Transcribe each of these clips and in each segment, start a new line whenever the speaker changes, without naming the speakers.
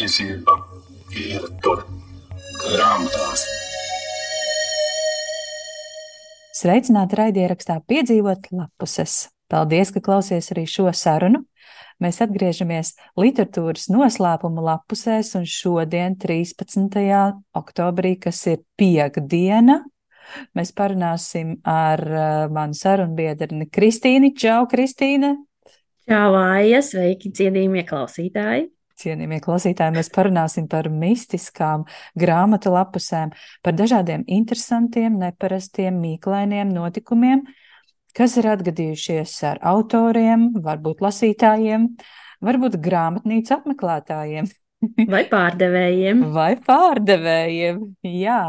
patiesība ir tur grāmatās.
Sveicināti raidierakstā piedzīvot lapuses. Paldies, ka klausies arī šo sarunu. Mēs atgriežamies literatūras noslēpuma lapusēs, un šodien, 13. oktobrī, kas ir piekdiena, mēs parunāsim ar uh, manu sarunbiedreni Kristīnu. Čau, Kristīne!
Čau, Aija! Sveiki, cienījamie klausītāji!
Cienījamie klausītāji, mēs parunāsim par mistiskām grāmatu lapusēm, par dažādiem interesantiem, neparastiem, mīklainiem notikumiem, kas ir atgadījušies ar autoriem, varbūt lasītājiem, varbūt grāmatnīcu apmeklētājiem.
Vai pārdevējiem.
Vai pārdevējiem, jā.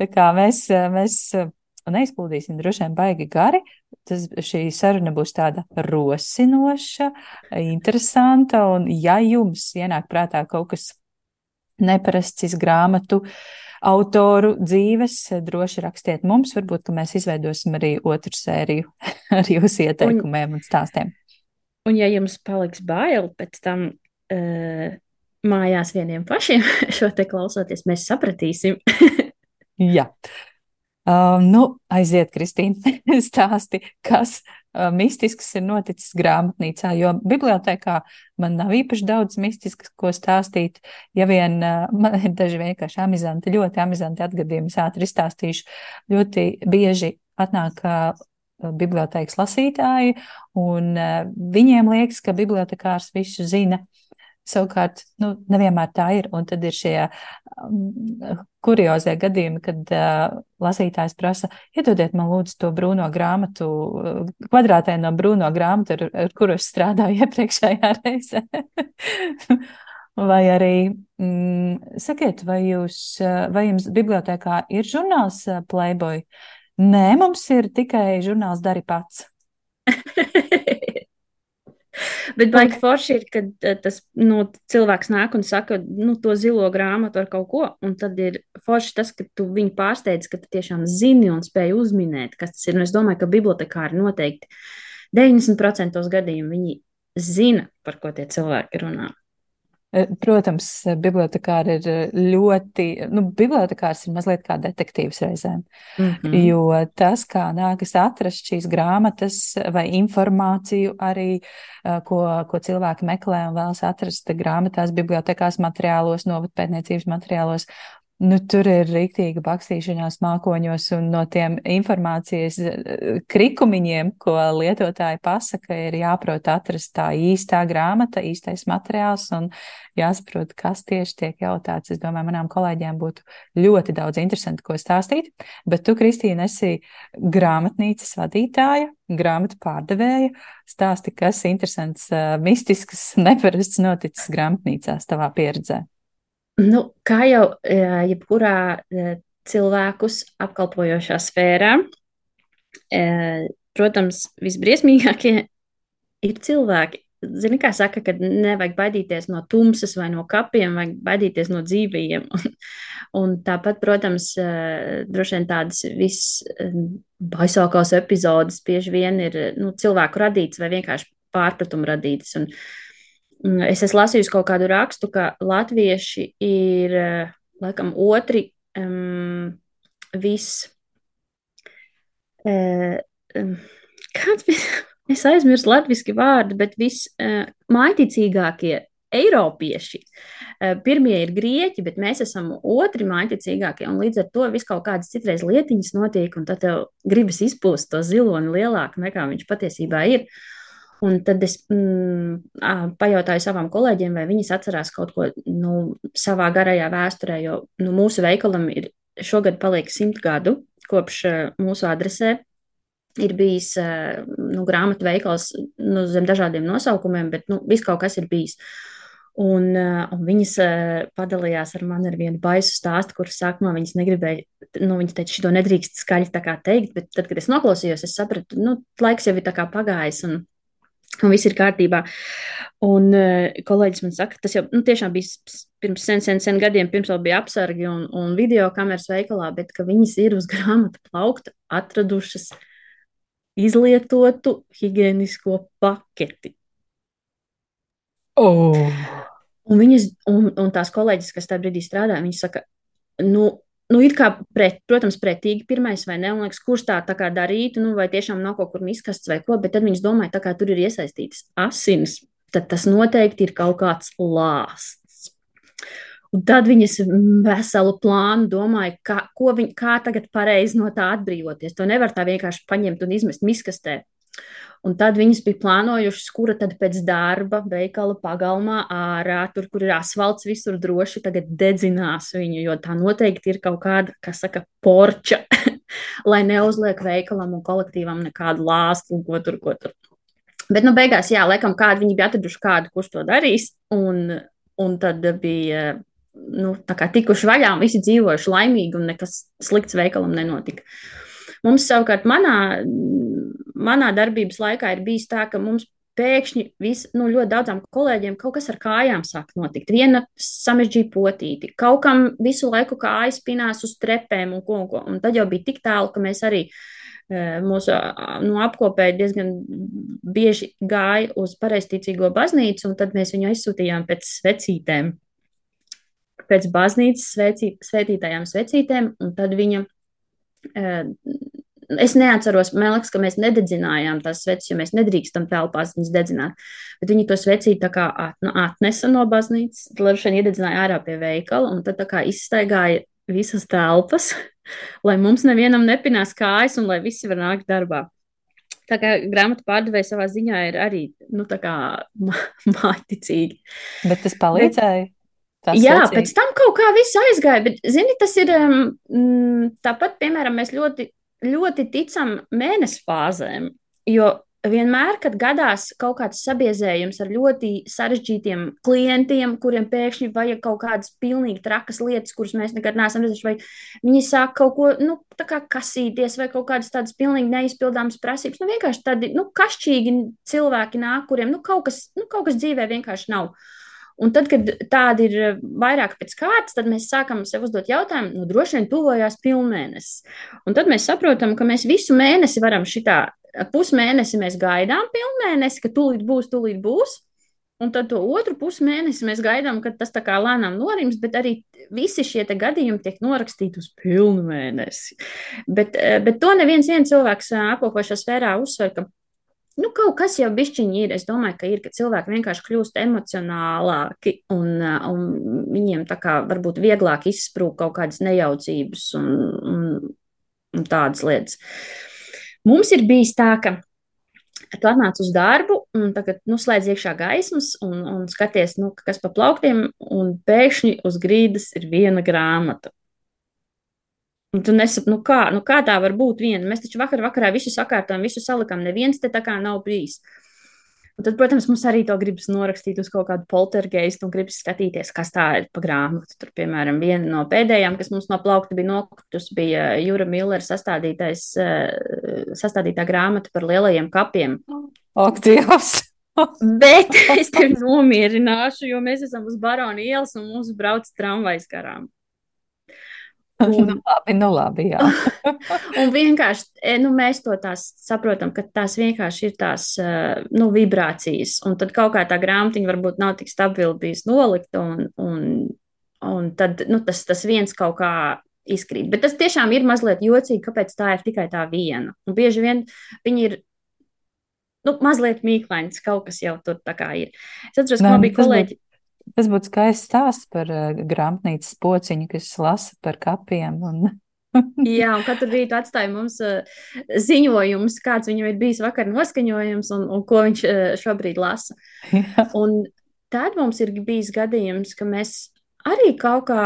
Tā kā mēs, mēs neizplūdīsim droši vien baigi gari. Tas, šī saruna būs tāda rosinoša, interesanta, un ja jums ienāk prātā kaut kas neparasts grāmatu autoru dzīves, droši rakstiet mums, varbūt, ka mēs izveidosim arī otru sēriju ar jūsu ieteikumiem un, un stāstiem.
Un ja jums paliks bail pēc tam uh, mājās vieniem pašiem šo te klausoties, mēs sapratīsim.
Jā. Uh, nu, aiziet, Kristīna, stāsti, kas uh, mistisks ir noticis grāmatnīcā, jo bibliotekā man nav īpaši daudz mistisks, ko stāstīt. Ja vien uh, man ir daži vienkārši amizanti, ļoti amizanti atgadījumi, es ātri izstāstīšu. Ļoti bieži atnāk uh, bibliotekas lasītāji, un uh, viņiem liekas, ka bibliotekārs visu zina. Savukārt, nu, nevienmēr tā ir. Un tad ir šie um, kuriozie gadījumi, kad uh, lasītājs prasa, iedodiet man lūdzu to brūno grāmatu, uh, kvadrātēnu no brūno grāmatu, ar, ar kuru es strādāju iepriekšējā reizē. vai arī, mm, sakiet, vai, jūs, uh, vai jums bibliotekā ir žurnāls uh, Playboy? Nē, mums ir tikai žurnāls Dari pats.
Bet baigi forši ir, kad eh, tas nu, cilvēks nāk un saka, nu, to zilo grāmatu ar kaut ko, un tad ir forši tas, ka tu viņu pārsteidz, ka tu tiešām zini un spēj uzminēt, kas tas ir. Un es domāju, ka bibliotekāri noteikti 90% gadījumu viņi zina, par ko tie cilvēki runā.
Eh, protams, bibliotekāri ir eh, ļoti, nu, bibliotekārs ir mazliet kā detektīvs reizēm, mm -hmm. jo tas, kā nākas atrast šīs grāmatas vai informāciju arī, eh, ko, ko cilvēki meklē un vēlas atrast grāmatās, bibliotekās materiālos, novadpētniecības materiālos, Nu, tur ir rīktīga bakstīšanās mākoņos, un no tiem informācijas eh, krikumiņiem, ko lietotāji pasaka, ir jāprot atrast tā īstā grāmata, īstais materiāls un jāsaprot, kas tieši tiek jautāts. Es domāju, manām kolēģiem būtu ļoti daudz interesanti, ko stāstīt, bet tu, Kristīna, esi grāmatnīcas vadītāja, grāmatu pārdevēja. Stāsti, kas interesants, eh, mistisks, neparasts noticis grāmatnīcās tavā pieredzē.
Nu, kā jau e, jebkurā e, cilvēkus apkalpojošā sfērā, e, protams, visbriesmīgākie ir cilvēki. Zini, kā saka, ka nevajag baidīties no tumsas vai no kapiem, vajag baidīties no dzīvajiem. Un, un tāpat, protams, droši vien tādas visbaisākās epizodes bieži vien ir nu, cilvēku radītas vai vienkārši pārpratumu radītas. Un, Mm, es esmu lasījusi kaut kādu rakstu, ka latvieši ir eh, laikam otri um, vis. Uh, um, kāds bija? Es aizmirsu latviešu vārdu, bet vismaiticīgākie uh, Eiropieši. Uh, pirmie ir grieķi, bet mēs esam otri maiticīgākie. Līdz ar to viss kaut kādas citreiz lietiņas notiek, un tad tev gribas izpūst to ziloni lielāku nekā viņš patiesībā ir. Uh, Un tad es mm, pajautāju savām kolēģiem, vai viņas atcerās kaut ko nu, savā garajā vēsturē, jo nu, mūsu veikalam ir šogad paliek simt gadu kopš mūsu adresē. Ir bijis nu, grāmatu veikals nu, zem dažādiem nosaukumiem, bet nu, viss kaut kas ir bijis. Un, un viņas padalījās ar mani ar vienu baisu stāstu, kuras sākumā viņas negribēja, nu, viņas teica, šo nedrīkst skaļi teikt, bet tad, kad es noklausījos, es sapratu, nu, laiks jau ir pagājis, un un viss ir kārtībā. Un uh, kolēģis man saka, tas jau nu, tiešām bija pirms sen, sen, sen gadiem, pirms vēl bija apsargi un, un video kameras veikalā, bet ka viņas ir uz grāmatu plaukta atradušas izlietotu higienisko paketi.
Oh.
Un, viņas, un, un tās kolēģis, kas tajā brīdī strādāja, viņas saka, nu, nu, it kā, pret, protams, pretīgi pirmais vai ne, un liekas, kurš tā, tā kā darītu, nu, vai tiešām nav kaut kur miskasts vai ko, bet tad viņas domāja, tā kā tur ir iesaistītas asinis, tad tas noteikti ir kaut kāds lāsts. Un tad viņas veselu plānu domāja, kā, viņ, kā tagad pareizi no tā atbrīvoties. To nevar tā vienkārši paņemt un izmest miskastē. Un tad viņas bija plānojušas, kura tad pēc darba veikala pagalmā ārā, tur, kur ir asfalts, visur droši tagad dedzinās viņu, jo tā noteikti ir kaut kāda, kas saka, porča, lai neuzliek veikalam un kolektīvam nekādu lāstu un ko tur, ko tur. Bet, nu, beigās, jā, laikam, kādi viņi bija atraduši kādu, kurš to darīs, un, un tad bija, nu, tā kā tikuši vaļā, un visi dzīvojuši laimīgi, un nekas slikts veikalam nenotika. Mums savukārt manā manā darbības laikā ir bijis tā, ka mums pēkšņi vis, nu, ļoti daudzām kolēģiem kaut kas ar kājām sāk notikt. Viena samežģīja potīti, kaut kam visu laiku kājas pinās uz trepēm un ko un ko. Un tad jau bija tik tālu, ka mēs arī e, mūsu nu, apkopēji diezgan bieži gāja uz pareizticīgo baznīcu, un tad mēs viņu aizsūtījām pēc svecītēm. Pēc baznīcas svecī, svētītajām svecītēm, un tad viņa e, Es neatceros, man liekas, ka mēs nededzinājām tās sveces, jo mēs nedrīkstam telpās viņas dedzināt. Bet viņi to svecīti tā kā at, nu, atnesa no baznīcas, šeit iededzināja ārā pie veikala, un tad tā kā izstaigāja visas telpas, lai mums nevienam nepinās kājas un lai visi var nākt darbā. Tā kā grāmatu pārdevēja savā ziņā ir arī nu, mākslinieci.
Bet tas palīdzēja.
Tas Jā, secīgi. pēc tam kaut kā viss aizgāja, bet, zini, tas ir um, tāpat, piemēram, mēs ļoti ļoti ticam mēnesi fāzēm, jo vienmēr, kad gadās kaut kāds sabiezējums ar ļoti sarežģītiem klientiem, kuriem pēkšņi vajag kaut kādas pilnīgi trakas lietas, kuras mēs nekad neesam redzējuši, vai viņi sāk kaut ko, nu, kasīties, vai kaut kādas tādas pilnīgi neizpildāmas prasības, nu, vienkārši tādi, nu, kašķīgi cilvēki nāk, kuriem, nu, kaut kas, nu, kaut kas dzīvē vienkārši nav. Un tad, kad tādi ir eh, vairāk pēc kārtas, tad mēs sākam sev uzdot jautājumu, nu, droši vien tuvojās pilnmēnesis. Un tad mēs saprotam, ka mēs visu mēnesi varam šitā, pusmēnesi mēs gaidām pilnmēnesi, ka tūlīt būs, tūlīt būs. Un tad to otru pusmēnesi mēs gaidām, kad tas tā kā lēnām norims, bet arī visi šie gadījumi tiek norakstīti uz pilnu mēnesi. Bet, eh, bet to neviens cilvēks eh, apkopošā sfērā uzsver, ka Nu, kaut kas jau bišķiņi ir. Es domāju, ka ir, ka cilvēki vienkārši kļūst emocionālāki un, un viņiem tā kā varbūt vieglāk izsprūk kaut kādas nejaucības un, un, un tādas lietas. Mums ir bijis tā, ka tu atnāc uz darbu, un tagad nu, slēdz iekšā gaismas, un, un skaties, nu, kas pa plauktiem, un pēkšņi uz grīdas ir viena grāmata. Un tu nesaproti, nu kā, nu kā tā var būt viena. Mēs taču vakar vakarā visu sakārtojam, visu salikām, neviens te tā kā nav bijis. Un tad, protams, mums arī to gribas norakstīt uz kaut kādu poltergeistu un gribas skatīties, kas tā ir pa grāmatu. Tur, piemēram, viena no pēdējām, kas mums no plaukta bija nokritus, bija Jūra Millera sastādītais, eh, sastādītā grāmata par lielajiem kapiem.
Ak, Dievs!
Bet es tevi nomierināšu, jo mēs esam uz Barona ielas un mums brauc tramvajs garām.
Un, nu, labi, nu labi, jā.
un vienkārši e, nu, mēs to saprotam, ka tās vienkārši ir tās e, nu, vibrācijas. Un tad kaut kā tā grāmatiņa varbūt nav tik stabili bijis nolikta, un, un, un tad nu, tas, tas viens kaut kā izkrīt. Bet tas tiešām ir mazliet jocīgi, kāpēc tā ir tikai tā viena. Un bieži vien viņi ir. Nu, mazliet mīklains, kaut kas jau tur tā kā ir. Es atceros, ka man bija kolēģi. Būtu
Tas būtu skaists stāsts par uh, grāmatnīcas pociņu, kas lasa par kapiem. Un...
Jā, un katru rītu atstāja mums uh, ziņojums, kāds viņam ir bijis vakar noskaņojums un, un ko viņš uh, šobrīd lasa. Jā. Un tad mums ir bijis gadījums, ka mēs arī kaut kā,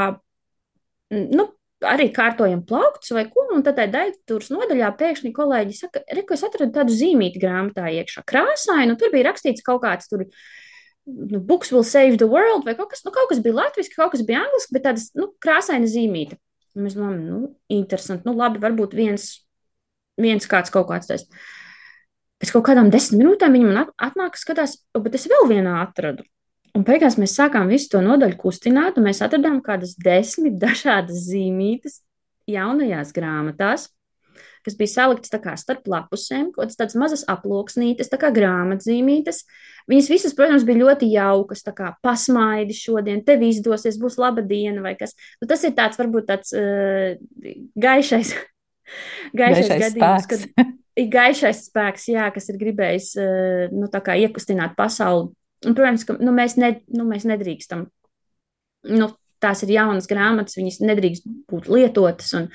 nu, arī kārtojam plauktus vai ko, un tad tā daļtūras nodaļā pēkšņi kolēģi saka, re, ko es atradu tādu zīmīti grāmatā iekšā. Krāsaini, un tur bija rakstīts kaut kāds tur nu, Books will save the world, vai kaut kas, nu, kaut kas bija latviešu, kaut kas bija angliski, bet tādas nu, krāsaina zīmīte. Un mēs domājam, nu, interesanti, nu, labi, varbūt viens, viens kāds kaut kāds tāds. Pēc kaut kādām desmit minūtēm viņa man atnāk, skatās, bet es vēl vienā atradu. Un beigās mēs sākām visu to nodaļu kustināt, un mēs atradām kādas desmit dažādas zīmītes jaunajās grāmatās, kas bija saliktas tā kā starp lapusēm, kaut kādas tādas mazas aploksnītes, tā kā grāmatzīmītes. Viņas visas, protams, bija ļoti jaukas, tā kā pasmaidi šodien, tev izdosies, būs laba diena vai kas. Nu, tas ir tāds, varbūt tāds uh, gaišais, gaišais, gaišais gadījums, spēks. kad ir gaišais spēks, jā, kas ir gribējis uh, nu, iekustināt pasauli. Un, protams, ka nu, mēs, ne, nu, mēs nedrīkstam nu, tās ir jaunas grāmatas, viņas nedrīkst būt lietotas. Un,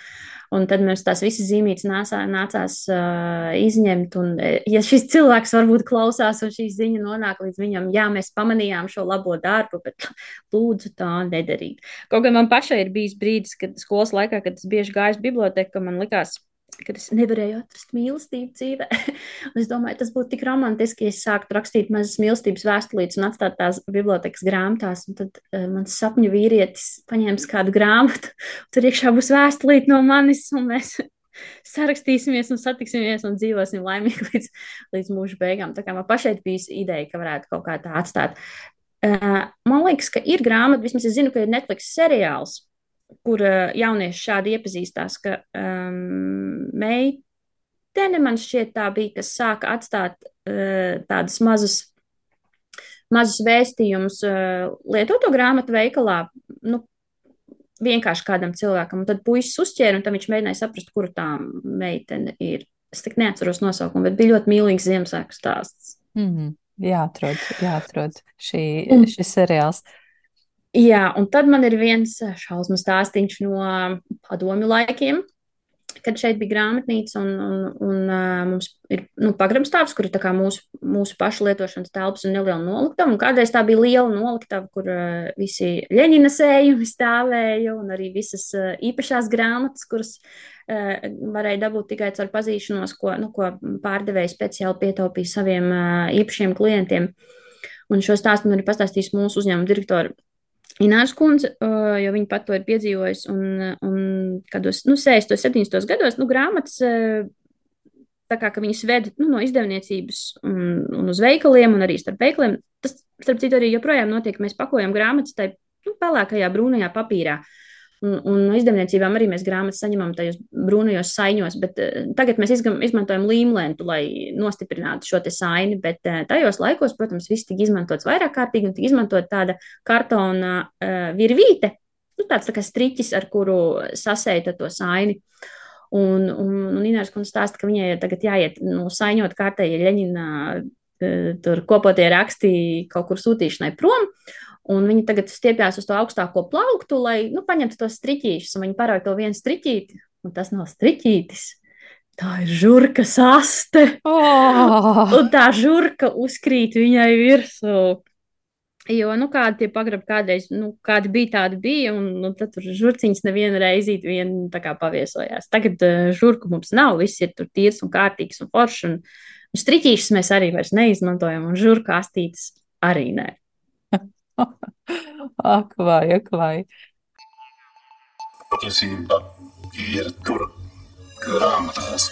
un tad mums tās visas zīmītes nācā, nācās uh, izņemt. Un, ja šis cilvēks varbūt klausās, un šī ziņa nonāk līdz viņam, jā, mēs pamanījām šo labo darbu, bet lūdzu tā nedarīt. Kaut gan man pašai ir bijis brīdis, kad skolas laikā, kad es bieži gāju uz biblioteku, man likās, kad es nevarēju atrast mīlestību dzīvē. es domāju, tas būtu tik romantiski, ja es sāktu rakstīt mazas mīlestības vēstulītes un atstāt tās bibliotekas grāmatās. Un tad uh, mans sapņu vīrietis paņems kādu grāmatu, tur iekšā būs vēstulīte no manis, un mēs sarakstīsimies un satiksimies un dzīvosim laimīgi līdz, līdz mūža beigām. Tā kā man pašai bija ideja, ka varētu kaut kā tā atstāt. Uh, man liekas, ka ir grāmata, vismaz es zinu, ka ir Netflix seriāls kur uh, jaunieši šādi iepazīstās, ka um, meitene man šķiet tā bija, kas sāka atstāt uh, tādus mazus, mazus vēstījumus uh, lietoto grāmatu veikalā. Nu, vienkārši kādam cilvēkam, un tad puisis uzķēra, un tam viņš mēģināja saprast, kur tā meitene ir. Es tik neatceros nosaukumu, bet bija ļoti mīlīgs Ziemassvētku stāsts.
Mm -hmm. Jāatrod, jāatrod šī, un, šis seriāls.
Jā, un tad man ir viens eh, šausmu stāstīns no padomju laikiem, kad šeit bija grāmatnīca un, un, un uh, mums ir nu, pagrabstāvs, kur ir mūsu, mūsu pašu lietošanas telpas un neliela noliktava. Un kādreiz tā bija liela noliktava, kur uh, visi Ļeņina sējumi stāvēja un arī visas īpašās grāmatas, kuras varēja dabūt tikai caur pazīšanos, ko, nu, ko pārdevēji speciāli pietaupīja saviem īpašiem klientiem. Un šo stāstu man ir pastāstījis mūsu uzņēmuma direktora Ināras kundze, jo viņa pat to ir piedzīvojusi, un, un kādos, nu, 60, 70 gados, nu, grāmatas, tā kā viņas ved nu, no izdevniecības un, un uz veikaliem, un arī starp veikaliem, tas, starp citu, arī joprojām notiek, mēs pakojam grāmatas tai, nu, pelēkajā brūnajā papīrā. Uh, Un, un no izdevniecībām arī mēs grāmatas saņemam tajos brūnajos saiņos, bet uh, tagad mēs izgam, izmantojam līmlentu, lai nostiprinātu šo te saini, bet uh, tajos laikos, protams, viss tika izmantots vairāk kārtīgi un tika izmantot tāda kartona uh, virvīte, nu, tāds tā kā striķis, ar kuru sasēta to saini. Un, un, un Ināras kundze stāsta, ka viņai tagad jāiet nu, saiņot kārtēji Ļeņina tur kopotie raksti kaut kur sūtīšanai prom. Un viņi tagad stiepjas uz to augstāko plauktu, lai nu, paņemtu tos striķīšus. Viņi parāda to vienu striķīti, un tas nav striķītis. Tā ir žurka saste. Oh! Un tā žurka uzkrīt viņai virsū. Jo, nu, kādi tie pagrabi kādreiz, nu, kādi bija, tādi bija, un nu, tad tur žurciņas nevienu reizīti vien tā kā paviesojās. Tagad uh, žurku mums nav, viss ir tur tīrs un kārtīgs un foršs, un, un striķīšus mēs arī vairs neizmantojam, un žurku astītes arī nē.
ak, vai, ak, vai.
Patiesība ir tur grāmatās.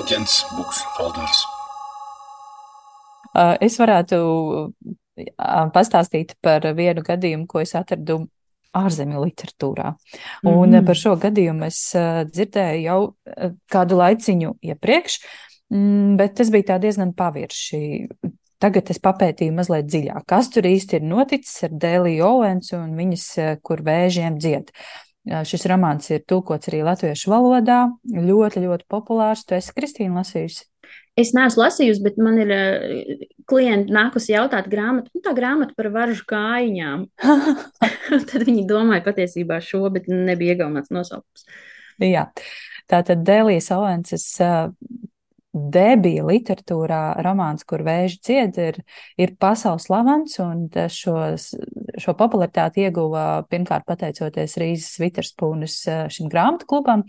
Aģents Buksfalders.
Es varētu pastāstīt par vienu gadījumu, ko es atradu ārzemju literatūrā. Un mm. par šo gadījumu es dzirdēju jau kādu laiciņu iepriekš, Mm, bet tas bija diezgan pavirši. Tagad es papētīju mazliet dziļāk, kas tur īsti ir noticis ar Dēliju Owens un viņas, eh, kur vēžiem dzied. Šis romāns ir tulkots arī latviešu valodā, ļoti, ļoti populārs. Tu esi Kristīna lasījusi?
Es neesmu lasījusi, bet man ir uh, klienti nākusi jautāt grāmatu, nu tā grāmata par varžu kājiņām. Tad viņi domāja patiesībā šo, bet nebija iegaumāts nosaukums.
Jā, tā tad Dēlijas Ovenses uh, debija literatūrā romāns, kur vēži cied, ir, ir pasaules slavens, un šo, šo popularitāti ieguva pirmkārt pateicoties Rīzes Viterspūnes eh, šim grāmatu klubam,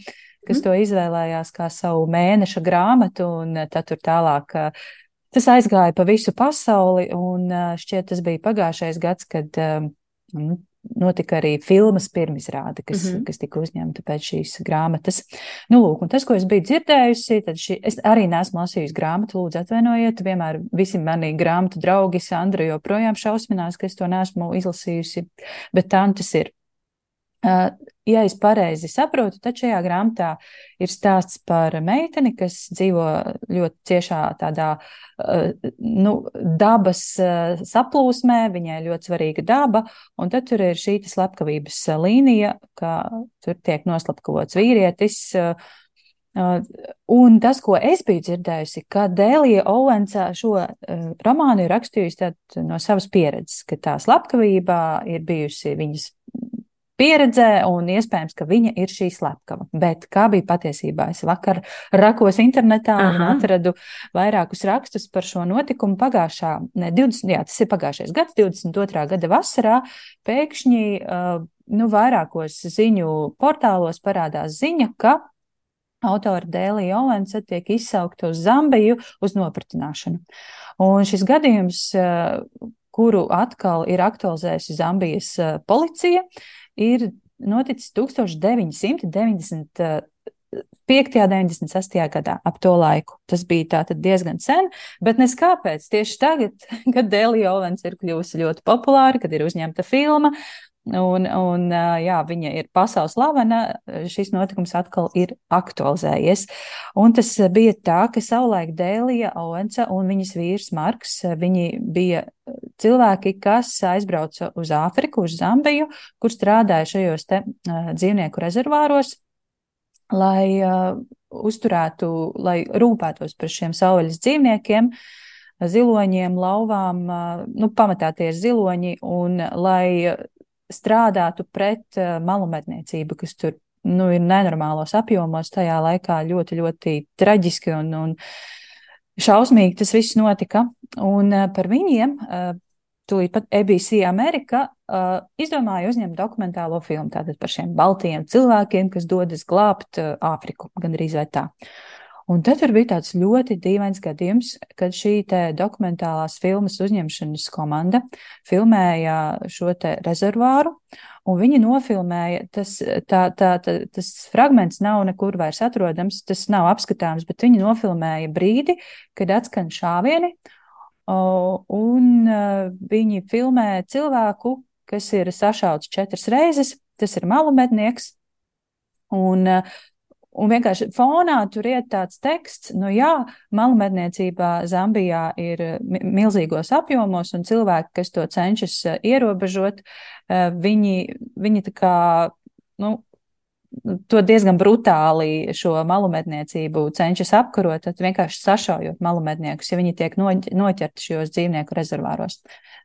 kas mm. to izvēlējās kā savu mēneša grāmatu, un tad tur tālāk eh, tas aizgāja pa visu pasauli, un eh, šķiet tas bija pagājušais gads, kad notika arī filmas pirmizrāde, kas, mm -hmm. kas tika uzņemta pēc šīs grāmatas. Nu, lūk, un tas, ko es biju dzirdējusi, tad šī, es arī neesmu lasījusi grāmatu, lūdzu atvainojiet, vienmēr visi mani grāmatu draugi, Sandra joprojām šausminās, ka es to neesmu izlasījusi, bet tā tas ir. Uh, ja es pareizi saprotu, tad šajā grāmatā ir stāsts par meiteni, kas dzīvo ļoti ciešā tādā uh, nu, dabas uh, saplūsmē, viņai ļoti svarīga daba, un tad tur ir šī slepkavības līnija, ka tur tiek noslapkavots vīrietis. Un tas, ko es biju dzirdējusi, ka Dēlija Ovensa šo romānu ir rakstījusi no savas pieredzes, ka tā slepkavība ir bijusi viņas pieredzē, un iespējams, ka viņa ir šī slepkava. Bet kā bija patiesībā? Es vakar rakos internetā Aha. un atradu vairākus rakstus par šo notikumu pagājušā, ne, 20, jā, tas ir pagājušais gads, 22. gada vasarā, pēkšņi, uh, nu, vairākos ziņu portālos parādās ziņa, ka autora Dēlija Ovensa tiek izsaukta uz Zambiju uz nopratināšanu. Un šis gadījums, uh, kuru atkal ir aktualizējusi Zambijas uh, policija, ir noticis 1995. 96. gadā, ap to laiku. Tas bija diezgan sen, bet nes kāpēc tieši tagad, kad Dēlija Ovens ir kļuvusi ļoti populāra, kad ir uzņemta filma, Un, un jā, viņa ir pasaules slavena. Šis notikums atkal ir aktualizējies. Un tas bija tā, ka savulaik Dēlija Owensa un viņas vīrs Marks, bija cilvēki, kas aizbrauca uz Āfriku, uz Zambiju, kur strādāja šajos te dzīvnieku rezervāros, lai uh, uzturētu, lai rūpētos par šiem savvaļas dzīvniekiem ziloņiem, lauvām, nu, pamatā tie ir ziloņi, un lai strādātu pret uh, malumedniecību, kas tur nu, ir nenormālos apjomos, tajā laikā ļoti, ļoti traģiski un, un šausmīgi tas viss notika. Un uh, par viņiem uh, tūlīt pat ABC Amerika uh, izdomāja uzņemt dokumentālo filmu tātad par šiem baltajiem cilvēkiem, kas dodas glābt uh, Āfriku, gandrīz vai tā. Un tad tur bija tāds ļoti dīvains gadījums, kad šī dokumentālās filmas uzņemšanas komanda filmēja šo rezervāru, un viņi nofilmēja, tas, tā, tā, tā, tas fragments nav nekur vairs atrodams, tas nav apskatāms, bet viņi nofilmēja brīdi, kad atskan šāvieni, un viņi filmē cilvēku, kas ir sašauts četras reizes, tas ir malumednieks, un Un vienkārši fonā tur ir tāds teksts, nu jā, malumedniecībā Zambijā ir milzīgos apjomos, un cilvēki, kas to cenšas eh, ierobežot, eh, viņi, viņi tā kā, nu, to diezgan brutāli šo malumedniecību cenšas apkarot, tad vienkārši sašaujot malumedniekus, ja viņi tiek noķerti šajos dzīvnieku rezervāros,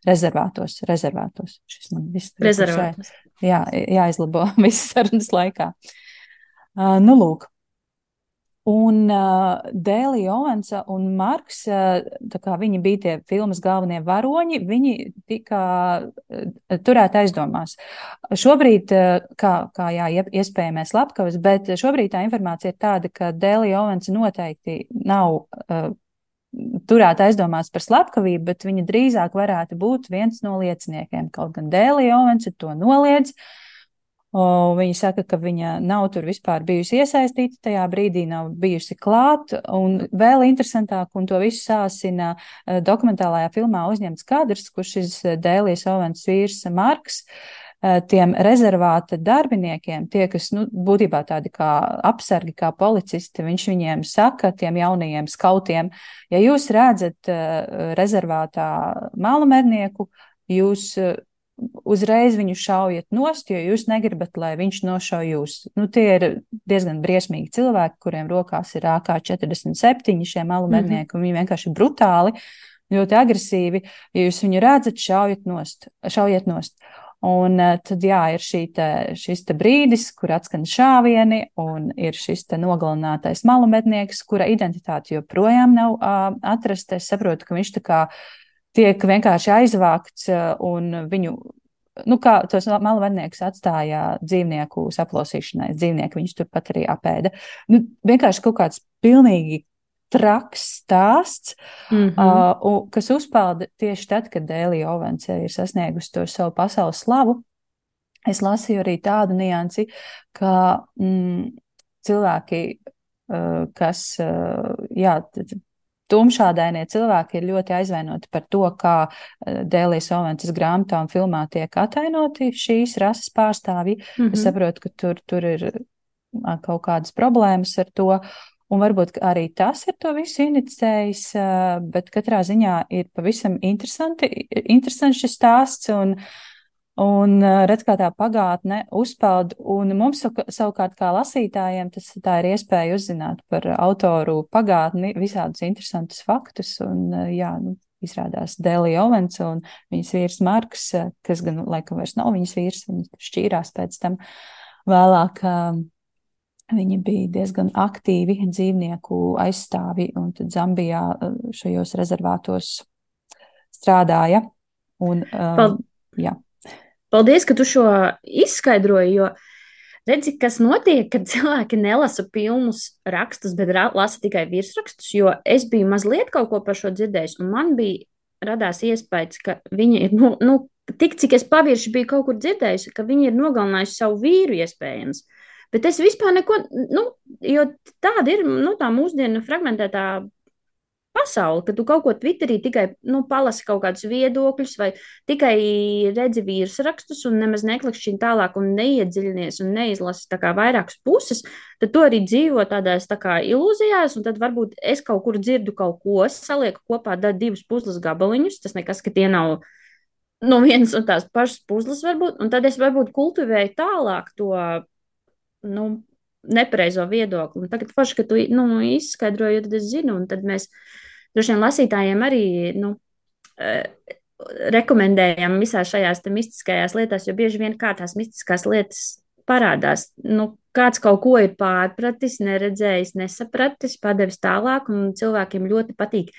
rezervātos, rezervātos. Šis man viss.
Rezervātos.
Jā, jāizlabo visas sarunas laikā. Uh, Uh, nu, lūk. Un uh, Dēlija Ovensa un Marks, uh, kā viņi bija tie filmas galvenie varoņi, viņi tika uh, turēti aizdomās. Šobrīd, uh, kā, kā jā, iespējamais lapkavas, bet šobrīd tā informācija ir tāda, ka Dēlija Ovensa noteikti nav uh, turēta aizdomās par slepkavību, bet viņa drīzāk varētu būt viens no lieciniekiem. Kaut gan Dēlija Ovensa to noliedz. Uh, Viņa saka, ka viņa nav tur vispār bijusi iesaistīta, tajā brīdī nav bijusi klāt. Un vēl interesantāk, un to visu sāsina eh, dokumentālajā filmā uzņemts kadrs, kur šis eh, Dēlijas Ovens vīrs Marks eh, tiem rezervāta darbiniekiem, tie, kas nu, būtībā tādi kā apsargi, kā policisti, viņš viņiem saka, tiem jaunajiem skautiem, ja jūs redzat rezervātā mālu mednieku, jūs uzreiz viņu šaujat nost, jo jūs negribat, lai viņš nošauj jūs. Nu, tie ir diezgan briesmīgi cilvēki, kuriem rokās ir AK-47 šie malumednieki, mm -hmm. un viņi vienkārši brutāli, ļoti agresīvi. Ja jūs viņu redzat, šaujat nost. Šaujiet nost. Un uh, tad, jā, ir te, šis te brīdis, kur atskan šāvieni, un ir šis nogalinātais malumednieks, kura identitāte joprojām nav uh, atrasta. Es saprotu, ka viņš tā kā tiek vienkārši aizvākts eh, un viņu, nu, kā tos malvednieks atstāja dzīvnieku saplosīšanai. Dzīvnieki viņus turpat arī apēda. Nu, vienkārši kaut kāds pilnīgi traks stāsts, mm -hmm. uh, kas uzpelda tieši tad, kad Dēlija Ovence ir sasniegusi to savu pasaules slavu. es lasīju arī tādu niansi, ka mm, cilvēki, uh, kas, uh, jā, tumšādainie cilvēki ir ļoti aizvainoti par to, kā Dēlijas Oventas grāmatā un filmā tiek atainoti šīs rases pārstāvji. Mm -hmm. Es saprotu, ka tur, tur ir kaut kādas problēmas ar to. Un varbūt arī tas ir to visu inicējis, bet katrā ziņā ir pavisam interesanti, interesants šis stāsts. Un, uh, Un redz, kā tā pagātne uzpeld, un mums savukārt kā lasītājiem tas tā ir iespēja uzzināt par autoru pagātni, visādus interesantus faktus, un jā, nu, izrādās Dēlija Ovens un viņas vīrs Marks, kas gan laikam vairs nav viņas vīrs, viņi šķīrās pēc tam vēlāk. Viņi bija diezgan aktīvi dzīvnieku aizstāvi, un tad Zambijā šajos rezervātos strādāja. Un, um, jā.
Paldies, ka tu šo izskaidroji, jo redzi, kas notiek, kad cilvēki nelasa pilnus rakstus, bet lasa tikai virsrakstus, jo es biju mazliet kaut ko par šo dzirdējis, un man bija radās iespējas, ka viņa ir, nu, nu tik cik es pavirši biju kaut kur dzirdējusi, ka viņa ir nogalinājusi savu vīru iespējams. Bet es vispār neko, nu, jo tāda ir nu, tā mūsdienu fragmentētā pasauli, ka tu kaut ko Twitterī tikai nu, palasi kaut kādus viedokļus, vai tikai redzi virsrakstus un nemaz neklikšķini tālāk un neiedziļinies un neizlasi tā kā vairākas puses, tad tu arī dzīvo tādās tā kā ilūzijās, un tad varbūt es kaut kur dzirdu kaut ko, salieku kopā divus puzles gabaliņus, tas nekas, ka tie nav no vienas un tās pašas puzles varbūt, un tad es varbūt kultivēju tālāk to, nu, nepareizo viedokli. Un tagad, forši, ka tu nu, izskaidroji, tad es zinu, un tad mēs droši vien lasītājiem arī nu, uh, rekomendējam visās šajās mistiskajās lietās, jo bieži vien kā tās mistiskās lietas parādās. Nu, kāds kaut ko ir pārpratis, neredzējis, nesapratis, padevis tālāk, un cilvēkiem ļoti patīk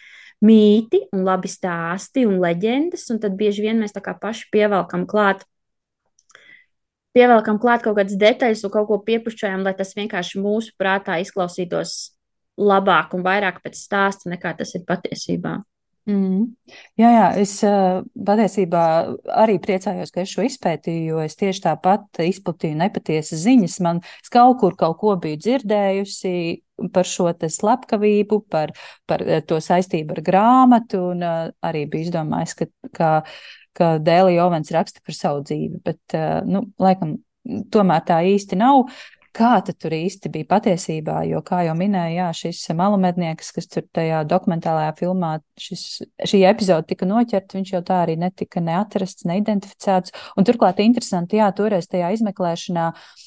mīti un labi stāsti un leģendas, un tad bieži vien mēs tā kā paši pievelkam klāt. Pievelkam klāt kaut kādas detaļas un kaut ko piepušķojam, lai tas vienkārši mūsu prātā izklausītos labāk un vairāk pēc stāsta, nekā tas ir patiesībā.
Mm. Jā, jā, es patiesībā arī priecājos, ka es šo izpētīju, jo es tieši tāpat izplatīju nepatiesas ziņas. Man kaut kur kaut ko biju dzirdējusi par šo slepkavību, par, par to saistību ar grāmatu, un arī biju izdomājis, ka, ka, ka Dēlija Ovens raksta par savu dzīvi, bet, nu, laikam, tomēr tā īsti nav kā tur īsti bija patiesībā. Jo, kā jau minēja, jā, šis malumednieks, kas tur tajā dokumentālajā filmā, šis, šī epizode tika noķerta, viņš jau tā arī netika neatrasts, neidentificēts. Un turklāt interesanti, jā, toreiz tajā izmeklēšanā. Uh,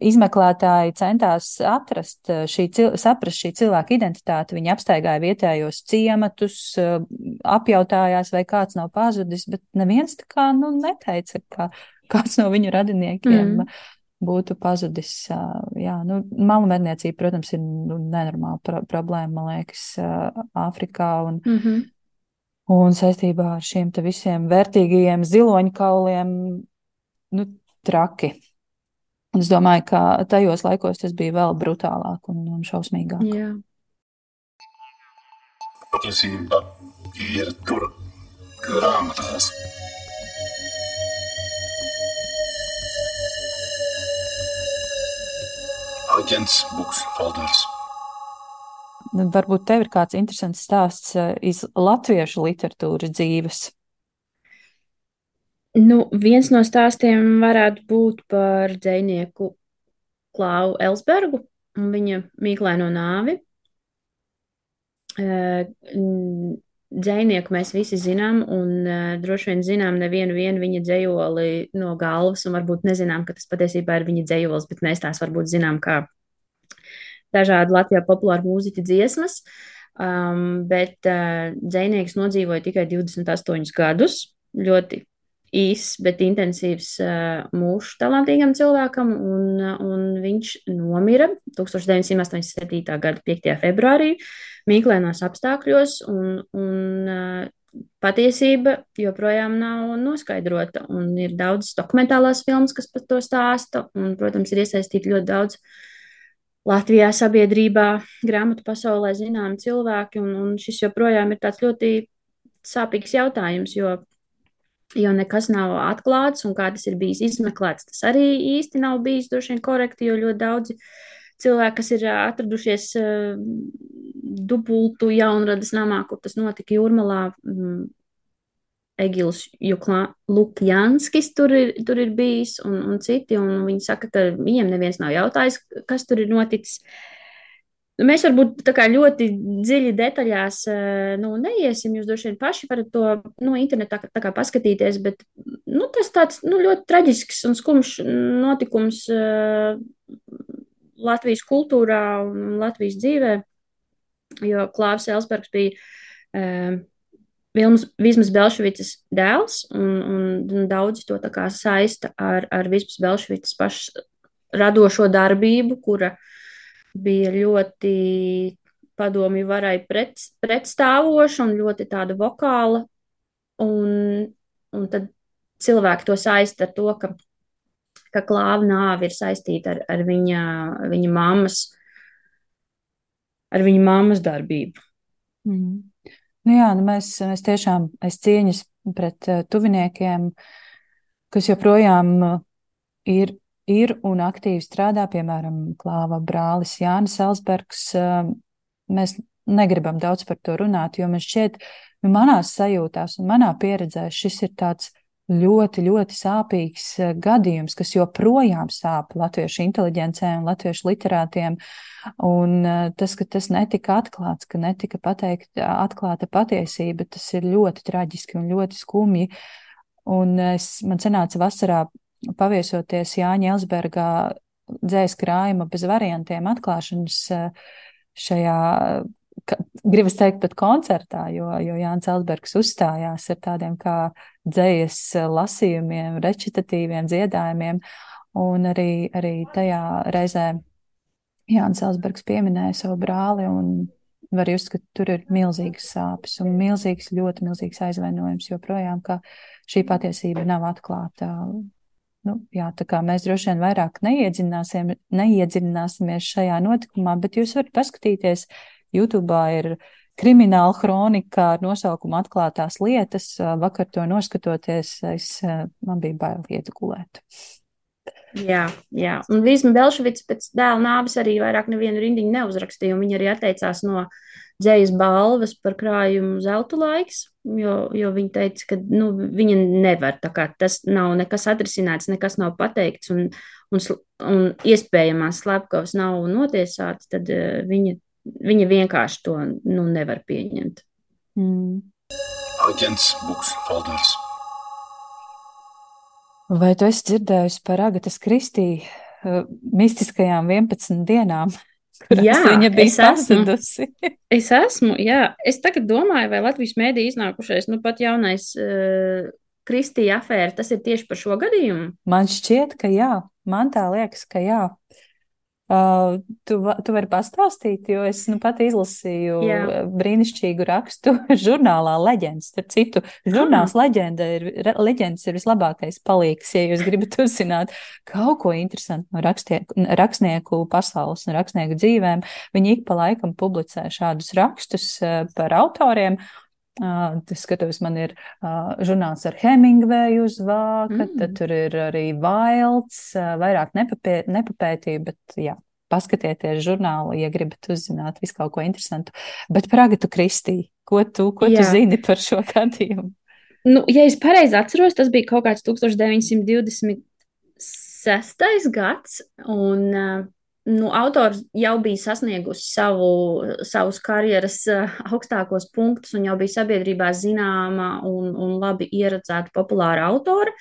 izmeklētāji centās atrast šī, saprast šī cilvēka identitāti. Viņi apstaigāja vietējos ciematus, apjautājās, vai kāds nav pazudis, bet neviens tā kā nu, neteica, ka kāds no viņu radiniekiem mm būtu pazudis. Jā, nu, malu medniecība, protams, ir nu, nenormāla pro problēma, man liekas, Āfrikā. Un, mm -hmm. un saistībā ar šiem visiem vērtīgajiem ziloņkauliem, nu, traki. Un es domāju, ka tajos laikos tas bija vēl brutālāk un, un šausmīgāk.
Jā.
Patiesība ir tur grāmatās. Aģents Buks Folders.
Varbūt tev ir kāds interesants stāsts eh, iz latviešu literatūras dzīves.
Nu, viens no stāstiem varētu būt par dzinieku Klāvu Elsbergu un viņa mīklaino nāvi. Eh, Dzēnieku mēs visi zinām, un uh, droši vien zinām nevienu viņa dzējoli no galvas, un varbūt nezinām, ka tas patiesībā ir viņa dzējolis, bet mēs tās varbūt zinām kā dažādi Latvijā populāri mūziķi dziesmas. Um, bet uh, dzēnieks nodzīvoja tikai 28 gadus, ļoti īss, bet intensīvs mūžs talantīgam cilvēkam, un, un viņš nomira 1987. gada 5. februārī. Mīklainos apstākļos, un, un patiesība joprojām nav noskaidrota. Un ir daudz dokumentālās filmas, kas par to stāsta, un, protams, ir iesaistīti ļoti daudz Latvijā sabiedrībā, grāmatu pasaulē zinām cilvēki, un, un šis joprojām ir tāds ļoti sāpīgs jautājums, jo jo nekas nav atklāts, un kā tas ir bijis izmeklēts, tas arī īsti nav bijis droši vien korekti, jo ļoti daudzi cilvēki, kas ir atradušies uh, dubultu jaunradas namā, kur tas notika Jūrmalā, um, Egils Lukjanskis tur ir, tur ir bijis un, un citi, un viņi saka, ka viņiem neviens nav jautājis, kas tur ir noticis. Nu, mēs varbūt ļoti dziļi detaļās nu, neiesim. Jūs droši vien paši varat to nu, internetā tā kā paskatīties, bet nu, tas tāds nu, ļoti traģisks un skumjš notikums uh, Latvijas kultūrā un Latvijas dzīvē, jo Klāvs Elsbergs bija uh, Vilmas, Vismas Belševicas dēls, un, un, un daudzi to saista ar, ar Vismas Belševicas pašu radošo darbību, kura bija ļoti padomju varai pret, pretstāvoša un ļoti tāda vokāla. Un, un tad cilvēki to saista ar to, ka, ka klāva nāve ir saistīta ar, ar viņa, viņa mammas, ar viņa mammas darbību.
Mm. Nu jā, nu mēs, mēs tiešām es cieņas pret uh, tuviniekiem, kas joprojām uh, ir, ir un aktīvi strādā, piemēram, Klāva brālis Jānis Elsbergs. Uh, mēs negribam daudz par to runāt, jo man šķiet, nu, manās sajūtās un manā pieredzē šis ir tāds ļoti, ļoti sāpīgs gadījums, kas joprojām sāp latviešu inteliģencē un latviešu literātiem. Un eh, tas, ka tas netika atklāts, ka netika pateikta atklāta patiesība, tas ir ļoti traģiski un ļoti skumji. Un es, man sanāca vasarā paviesoties Jāņa Elsbergā dzēs krājuma bez variantiem atklāšanas eh, šajā, gribas teikt, pat koncertā, jo, jo Jānis Elsbergs uzstājās ar tādiem kā dzējas lasījumiem, recitatīviem dziedājumiem, un arī, arī tajā reizē Jānis Elsbergs pieminēja savu brāli un var just, ka tur ir milzīgas sāpes un milzīgs, ļoti milzīgs aizvainojums joprojām, ka šī patiesība nav atklāta. Nu, jā, tā kā mēs droši vien vairāk neiedziļināsimies šajā notikumā, bet jūs varat paskatīties, YouTube ir krimināla kronika ar nosaukumu Atklātās lietas. Vakar to noskatoties, es, man bija bail iet gulēt.
Jā, jā. Un Vīsma Belševics pēc dēla nāves arī vairāk nevienu rindiņu neuzrakstīja, un viņa arī atteicās no dzējas balvas par krājumu zelta laiks, jo, jo viņa teica, ka nu, viņa nevar, tā kā tas nav nekas atrisināts, nekas nav pateikts, un, un, un iespējamās slepkavas nav notiesātas, tad uh, viņa, viņa vienkārši to nu, nevar pieņemt.
Mm.
Aģents Buks Folders.
Vai tu esi dzirdējusi par Agatas Kristī uh, mistiskajām 11 dienām?
Jā,
viņa bija
es esmu.
pazudusi.
Es esmu, jā. Es tagad domāju, vai Latvijas mēdī iznākušais, nu pat jaunais uh, Kristija afēra, tas ir tieši par šo gadījumu?
Man šķiet, ka jā. Man tā liekas, ka jā. Uh, tu, tu vari pastāstīt, jo es nu, pat izlasīju Jā. brīnišķīgu rakstu žurnālā Leģendas. Starp citu, žurnāls ah. Leģenda ir, Leģendas ir vislabākais palīgs, ja jūs gribat uzzināt kaut ko interesantu no rakstieku, rakstnieku pasaules un rakstnieku dzīvēm. Viņi ik pa laikam publicē šādus rakstus uh, par autoriem. Es skatos, man ir žurnāls ar Hemingvēju uzvāka, mm. tad tur ir arī Vailds, uh, vairāk nepapē, nepapētīju, bet jā, paskatieties žurnālu, ja gribat uzzināt visu kaut ko interesantu. Bet Pragatu Kristī, ko tu, ko jā. tu zini par šo gadījumu?
Nu, ja es pareizi atceros, tas bija kaut kāds 1926. gads, un nu, autors jau bija sasniegusi savu, savus karjeras uh, augstākos punktus un jau bija sabiedrībā zināma un, un labi ieredzēta populāra autora.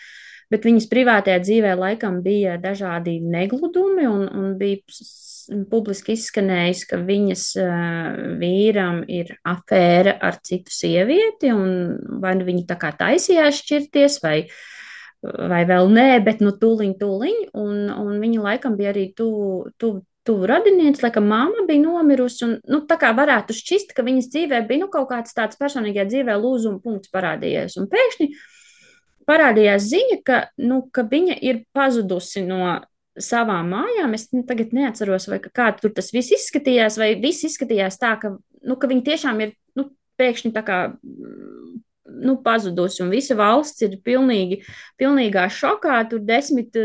Bet viņas privātajā dzīvē laikam bija dažādi negludumi un, un bija publiski izskanējis, ka viņas uh, vīram ir afēra ar citu sievieti, un vai nu viņi tā kā taisījās šķirties, vai, vai vēl nē, bet nu tūliņ, tūliņ, un, un viņa laikam bija arī tuvu, tuvu tuvu radinieci, laikam māma bija nomirusi, un, nu, tā kā varētu šķist, ka viņas dzīvē bija, nu, kaut kāds tāds personīgajā dzīvē lūzuma punkts parādījies, un pēkšņi parādījās ziņa, ka, nu, ka viņa ir pazudusi no savām mājām. Es nu, tagad neatceros, vai kā tur tas viss izskatījās, vai viss izskatījās tā, ka, nu, ka viņi tiešām ir, nu, pēkšņi tā kā nu, pazudusi, un visa valsts ir pilnīgi, pilnīgā šokā, tur desmit,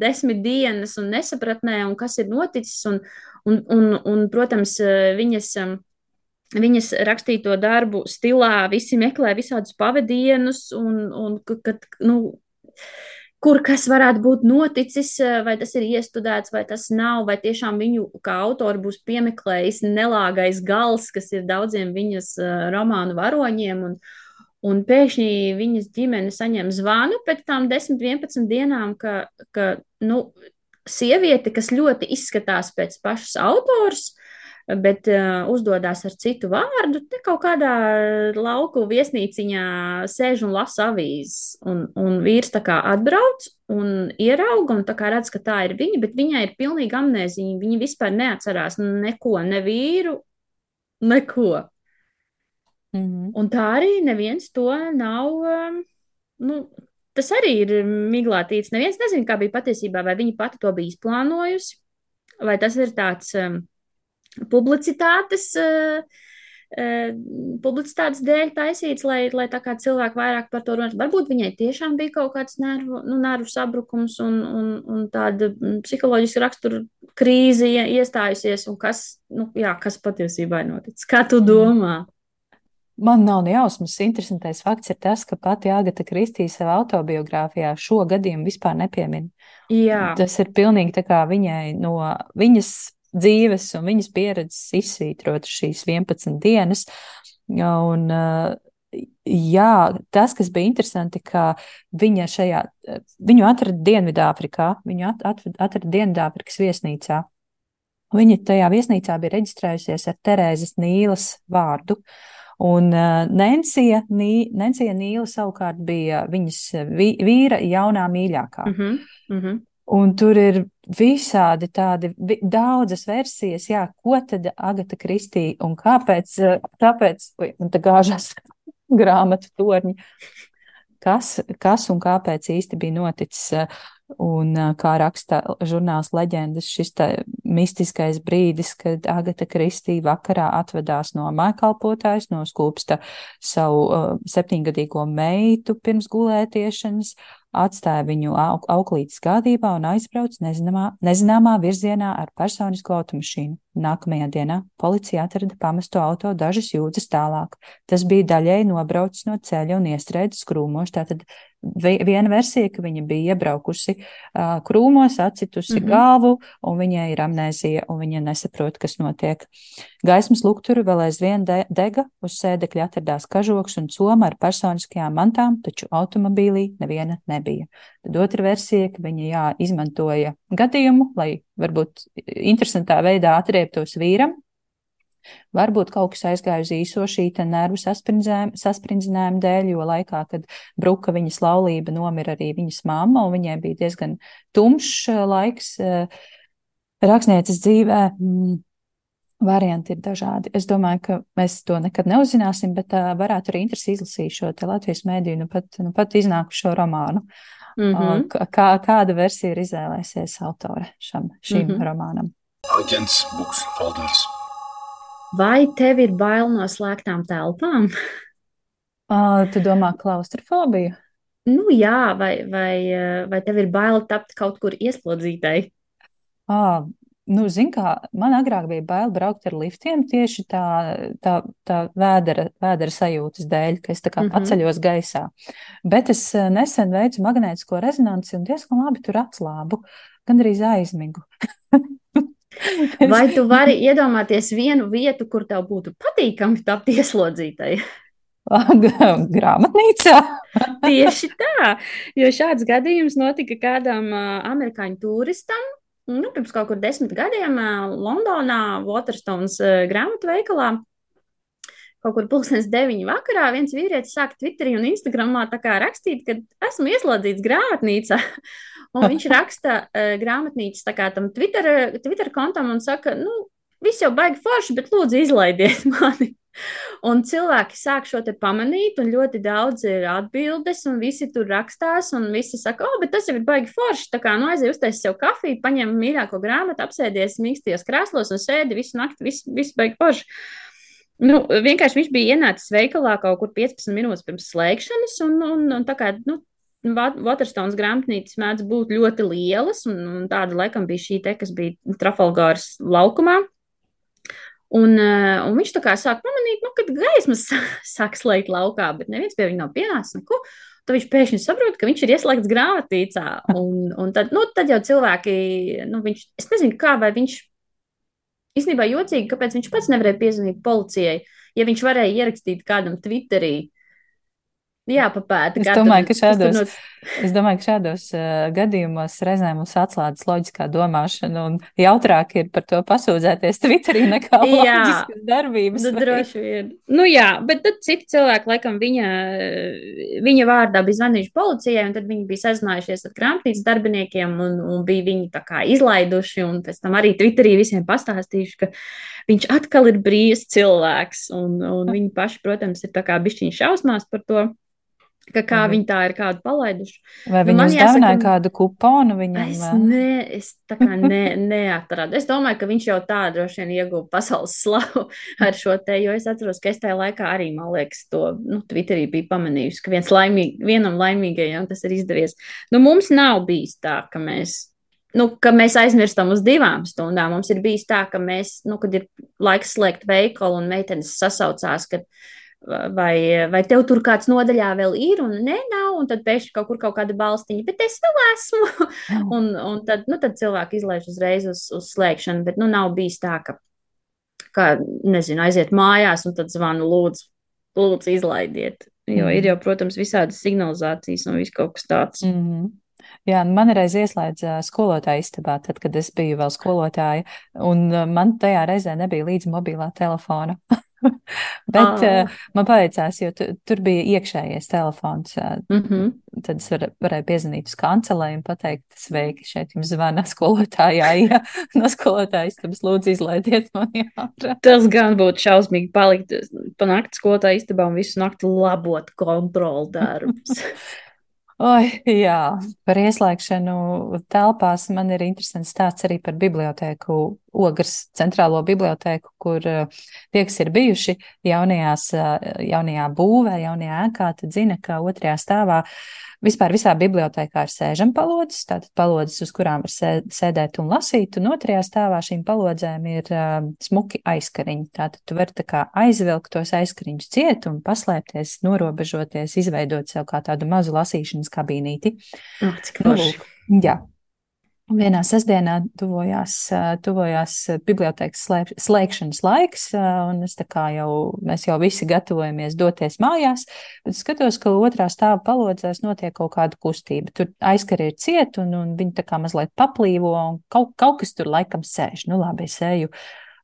desmit dienas un nesapratnē, un kas ir noticis, un, un, un, un protams, viņas viņas rakstīto darbu stilā, visi meklē visādus pavadienus, un, un kad, nu, kur kas varētu būt noticis, vai tas ir iestudēts, vai tas nav, vai tiešām viņu kā autoru būs piemeklējis nelāgais gals, kas ir daudziem viņas romānu varoņiem. Un, un pēkšņi viņas ģimene saņem zvanu pēc tam 10, 11 dienām, ka, ka nu, sieviete, kas ļoti izskatās pēc pašas autors, bet uh, uzdodas ar citu vārdu. Te kaut kādā lauku viesnīciņā sēž un lasa avīzes. Un, un vīrs tā kā atbrauc un ierauga, un tā kā redz, ka tā ir viņa, bet viņai ir pilnīga amnēzija. Viņa vispār neatcerās neko, ne vīru, neko. Mm -hmm. Un tā arī neviens to nav. Um, nu, tas arī ir miglātīts. Neviens nezina, kā bija patiesībā, vai viņa pati to bija izplānojusi, vai tas ir tāds um, publicitātes. Uh, publicitātes dēļ taisīts, lai, lai tā kā cilvēki vairāk par to runātu. Varbūt viņai tiešām bija kaut kāds nervu, nu, nervu sabrukums un, un, un tāda psiholoģiska rakstura krīze iestājusies, un kas, nu, jā, kas patiesībā ir noticis. Kā tu domā?
Man nav ne jausmas. Interesantais fakts ir tas, ka pati Agata Kristīna savā autobiogrāfijā šo gadījumu vispār nepiemina.
Jā.
Tas ir pilnīgi tā kā viņai no viņas dzīves un viņas pieredzes izsvītrot šīs 11 dienas. Un, jā, tas, kas bija interesanti, ka viņa šajā, viņu atrada Dienvidāfrikā, viņu atrada Dienvidāfrikas viesnīcā. Viņa tajā viesnīcā bija reģistrējusies ar Terēzes Nīlas vārdu. Un Nencija, Nī, Nencija Nīla savukārt bija viņas vīra jaunā mīļākā.
Mm -hmm, mm -hmm.
Un tur ir visādi tādi daudzas versijas, jā, ko tad Agata Kristīna un kāpēc, kāpēc, un te gāžas grāmatu torņi, kas, kas un kāpēc īsti bija noticis. Un kā raksta žurnāls leģendas, šis mistiskais brīdis, kad Agata Kristīna vakarā atvedās no mājkalpotājas, no skūpsta savu uh, septiņgadīgo meitu pirms gulētiešanas, atstāja viņu auklītes gādībā un aizbrauca nezināmā, nezināmā virzienā ar personisko automašīnu. Nākamajā dienā policija atrada pamesto auto dažas jūdzes tālāk. Tas bija daļēji nobraucis no ceļa un iestrēdzis krūmos. Tātad viena versija, ka viņa bija iebraukusi uh, krūmos, atcitusi mm -hmm. galvu, un viņai ir amnēzija, un viņa nesaprot, kas notiek. Gaismas lukturu vēl aizvien de dega, uz sēdekļa atradās kažoks un soma ar personiskajām mantām, taču automobīlī neviena nebija. Tad otra versija, ka viņa jā, izmantoja gadījumu, lai varbūt interesantā veidā atrieptos vīram. Varbūt kaut kas aizgāja uz īso šī nervu saspringzinājuma dēļ, jo laikā, kad bruka viņas laulība, nomira arī viņas mamma, un viņai bija diezgan tumšs eh, laiks eh, rakstnieces dzīvē. Mm, varianti ir dažādi. Es domāju, ka mēs to nekad neuzzināsim, bet uh, varētu arī interesi izlasīt šo Latvijas mēdīju, nu pat, nu pat iznākušo romānu. Mm -hmm. uh, kā, kāda versija ir izvēlēsies autore šam, šim mm -hmm. romānam?
Agents Books Folders.
Vai tev ir bail no slēgtām telpām?
Uh, tu domā klaustrofobiju?
Nu, jā, vai, vai, vai tev ir bail tapt kaut kur ieslodzītai?
Ah, nu, zin kā, man agrāk bija bail braukt ar liftiem tieši tā, tā, tā vēdera, vēdera sajūtas dēļ, ka es tā kā mm -hmm. paceļos gaisā. Bet es nesen veicu magnētisko rezonanci un diezgan labi tur atslābu, gan arī aizmigu.
Vai tu vari iedomāties vienu vietu, kur tev būtu patīkami tapt ieslodzītai?
Grāmatnīcā.
Tieši tā, jo šāds gadījums notika kādam uh, amerikāņu turistam. Nu, pirms kaut kur desmit gadiem Londonā, Waterstones uh, grāmatu veikalā. Kaut kur pusdienas deviņu vakarā viens vīrietis sāk Twitterī un Instagramā rakstīt, ka esmu ieslodzīts grāmatnīcā. Un viņš raksta uh, grāmatnīcas tam Twitter, Twitter kontam un saka, nu, viss jau baigi forši, bet lūdzu izlaidiet mani. Un cilvēki sāk šo te pamanīt, un ļoti daudz ir atbildes, un visi tur rakstās, un visi saka, oh, bet tas jau ir baigi forši. Tā kā, nu, aizej uztais sev kafiju, paņem mīļāko grāmatu, apsēdies mīkstajos krēslos un sēdi visu nakti, viss vis baigi forši. Nu, vienkārši viņš bija ienācis veikalā kaut kur 15 minūtes pirms slēgšanas, un, un, un tā kā, nu, Waterstones grāmatnīcas mēdz būt ļoti lielas, un, un tāda laikam bija šī te, kas bija Trafalgāras laukumā. Un, un viņš tā kā sāk pamanīt, nu, kad gaismas sāk slēgt laukā, bet neviens pie viņa nav pienācis neko. Tad viņš pēkšņi saprot, ka viņš ir ieslēgts grāmatīcā. Un, un tad, nu, tad jau cilvēki, nu, viņš, es nezinu, kā vai viņš īstenībā jocīgi, kāpēc viņš pats nevarēja piezvanīt policijai, ja viņš varēja ierakstīt kādam Twitterī. Jā, papēta.
Es domāju, ka šādos, no... es domāju, ka šādos uh, gadījumos reizēm mums atslēdzas loģiskā domāšana, un jautrāk ir par to pasūdzēties Twitterī nekā loģiskas darbības.
Nu, droši vien. Nu jā, bet tad citi cilvēki, laikam, viņa, viņa vārdā bija zvanījuši policijai, un tad viņi bija sazinājušies ar grāmatnīcas darbiniekiem, un, un bija viņi tā kā izlaiduši, un pēc tam arī Twitterī visiem pastāstījuši, ka viņš atkal ir brīvs cilvēks, un, un viņi paši, protams, ir tā kā bišķiņi šausmās par to. Ka kā mm. viņi tā ir kādu palaiduši.
Vai nu, viņi nu, uzdāvināja kādu kuponu viņam?
Es, ne, es tā kā ne, neatradu. Es domāju, ka viņš jau tā droši vien ieguva pasaules slavu ar šo te, jo es atceros, ka es tajā laikā arī, man liekas, to, nu, Twitterī bija pamanījusi, ka viens laimīg, vienam laimīgajam tas ir izdevies. Nu, mums nav bijis tā, ka mēs nu, ka mēs aizmirstam uz divām stundām. Mums ir bijis tā, ka mēs, nu, kad ir laiks slēgt veikalu un meitenes sasaucās, ka vai, vai tev tur kāds nodaļā vēl ir, un nē, nav, un tad pēkšņi kaut kur kaut kāda balstiņa, bet es vēl esmu. un, un tad, nu, tad cilvēki izlaiž uzreiz uz, uz slēgšanu, bet, nu, nav bijis tā, ka, kā, nezinu, aiziet mājās un tad zvanu lūdzu, lūdzu izlaidiet. Jo mm. ir jau, protams, visādas signalizācijas un viss kaut kas tāds.
Mm -hmm. Jā, man reiz ieslēdza skolotāja istabā, tad, kad es biju vēl skolotāja, un man tajā reizē nebija līdzi mobilā telefona. Bet oh. uh, man paveicās, jo tu, tur bija iekšējais telefons. Uh, mm -hmm. Tad es var, varēju piezvanīt uz kancelēju un pateikt, sveiki, šeit jums zvana skolotājā. Ja no skolotājas istabas lūdzu izlaidiet mani ārā.
Tas gan būtu šausmīgi palikt pa nakti skolotāja istabā un visu nakti labot kontrolu darbus.
Oi, jā, par ieslēgšanu telpās man ir interesants stāsts arī par bibliotēku, Ogres centrālo bibliotēku, kur tie, kas ir bijuši jaunajās, jaunajā būvē, jaunajā ēkā, tad zina, ka otrajā stāvā Vispār visā bibliotekā ir sēžam palodzes, tātad palodzes, uz kurām var sēdēt un lasīt, un otrajā stāvā šīm palodzēm ir uh, smuki aizkariņi. Tātad tu vari tā kā aizvilkt tos aizkariņus ciet un paslēpties, norobežoties, izveidot sev kā tādu mazu lasīšanas kabīnīti.
Oh, cik nu, lūk,
jā, Vienā sestdienā tuvojās, tuvojās bibliotekas slēgšanas laiks, un tā kā jau, mēs jau visi gatavojamies doties mājās, bet skatos, ka otrā stāva palodzēs notiek kaut kāda kustība. Tur aizkari ir ciet, un, un viņi tā kā mazliet paplīvo, un kaut, kaut kas tur laikam sēž. Nu labi, es eju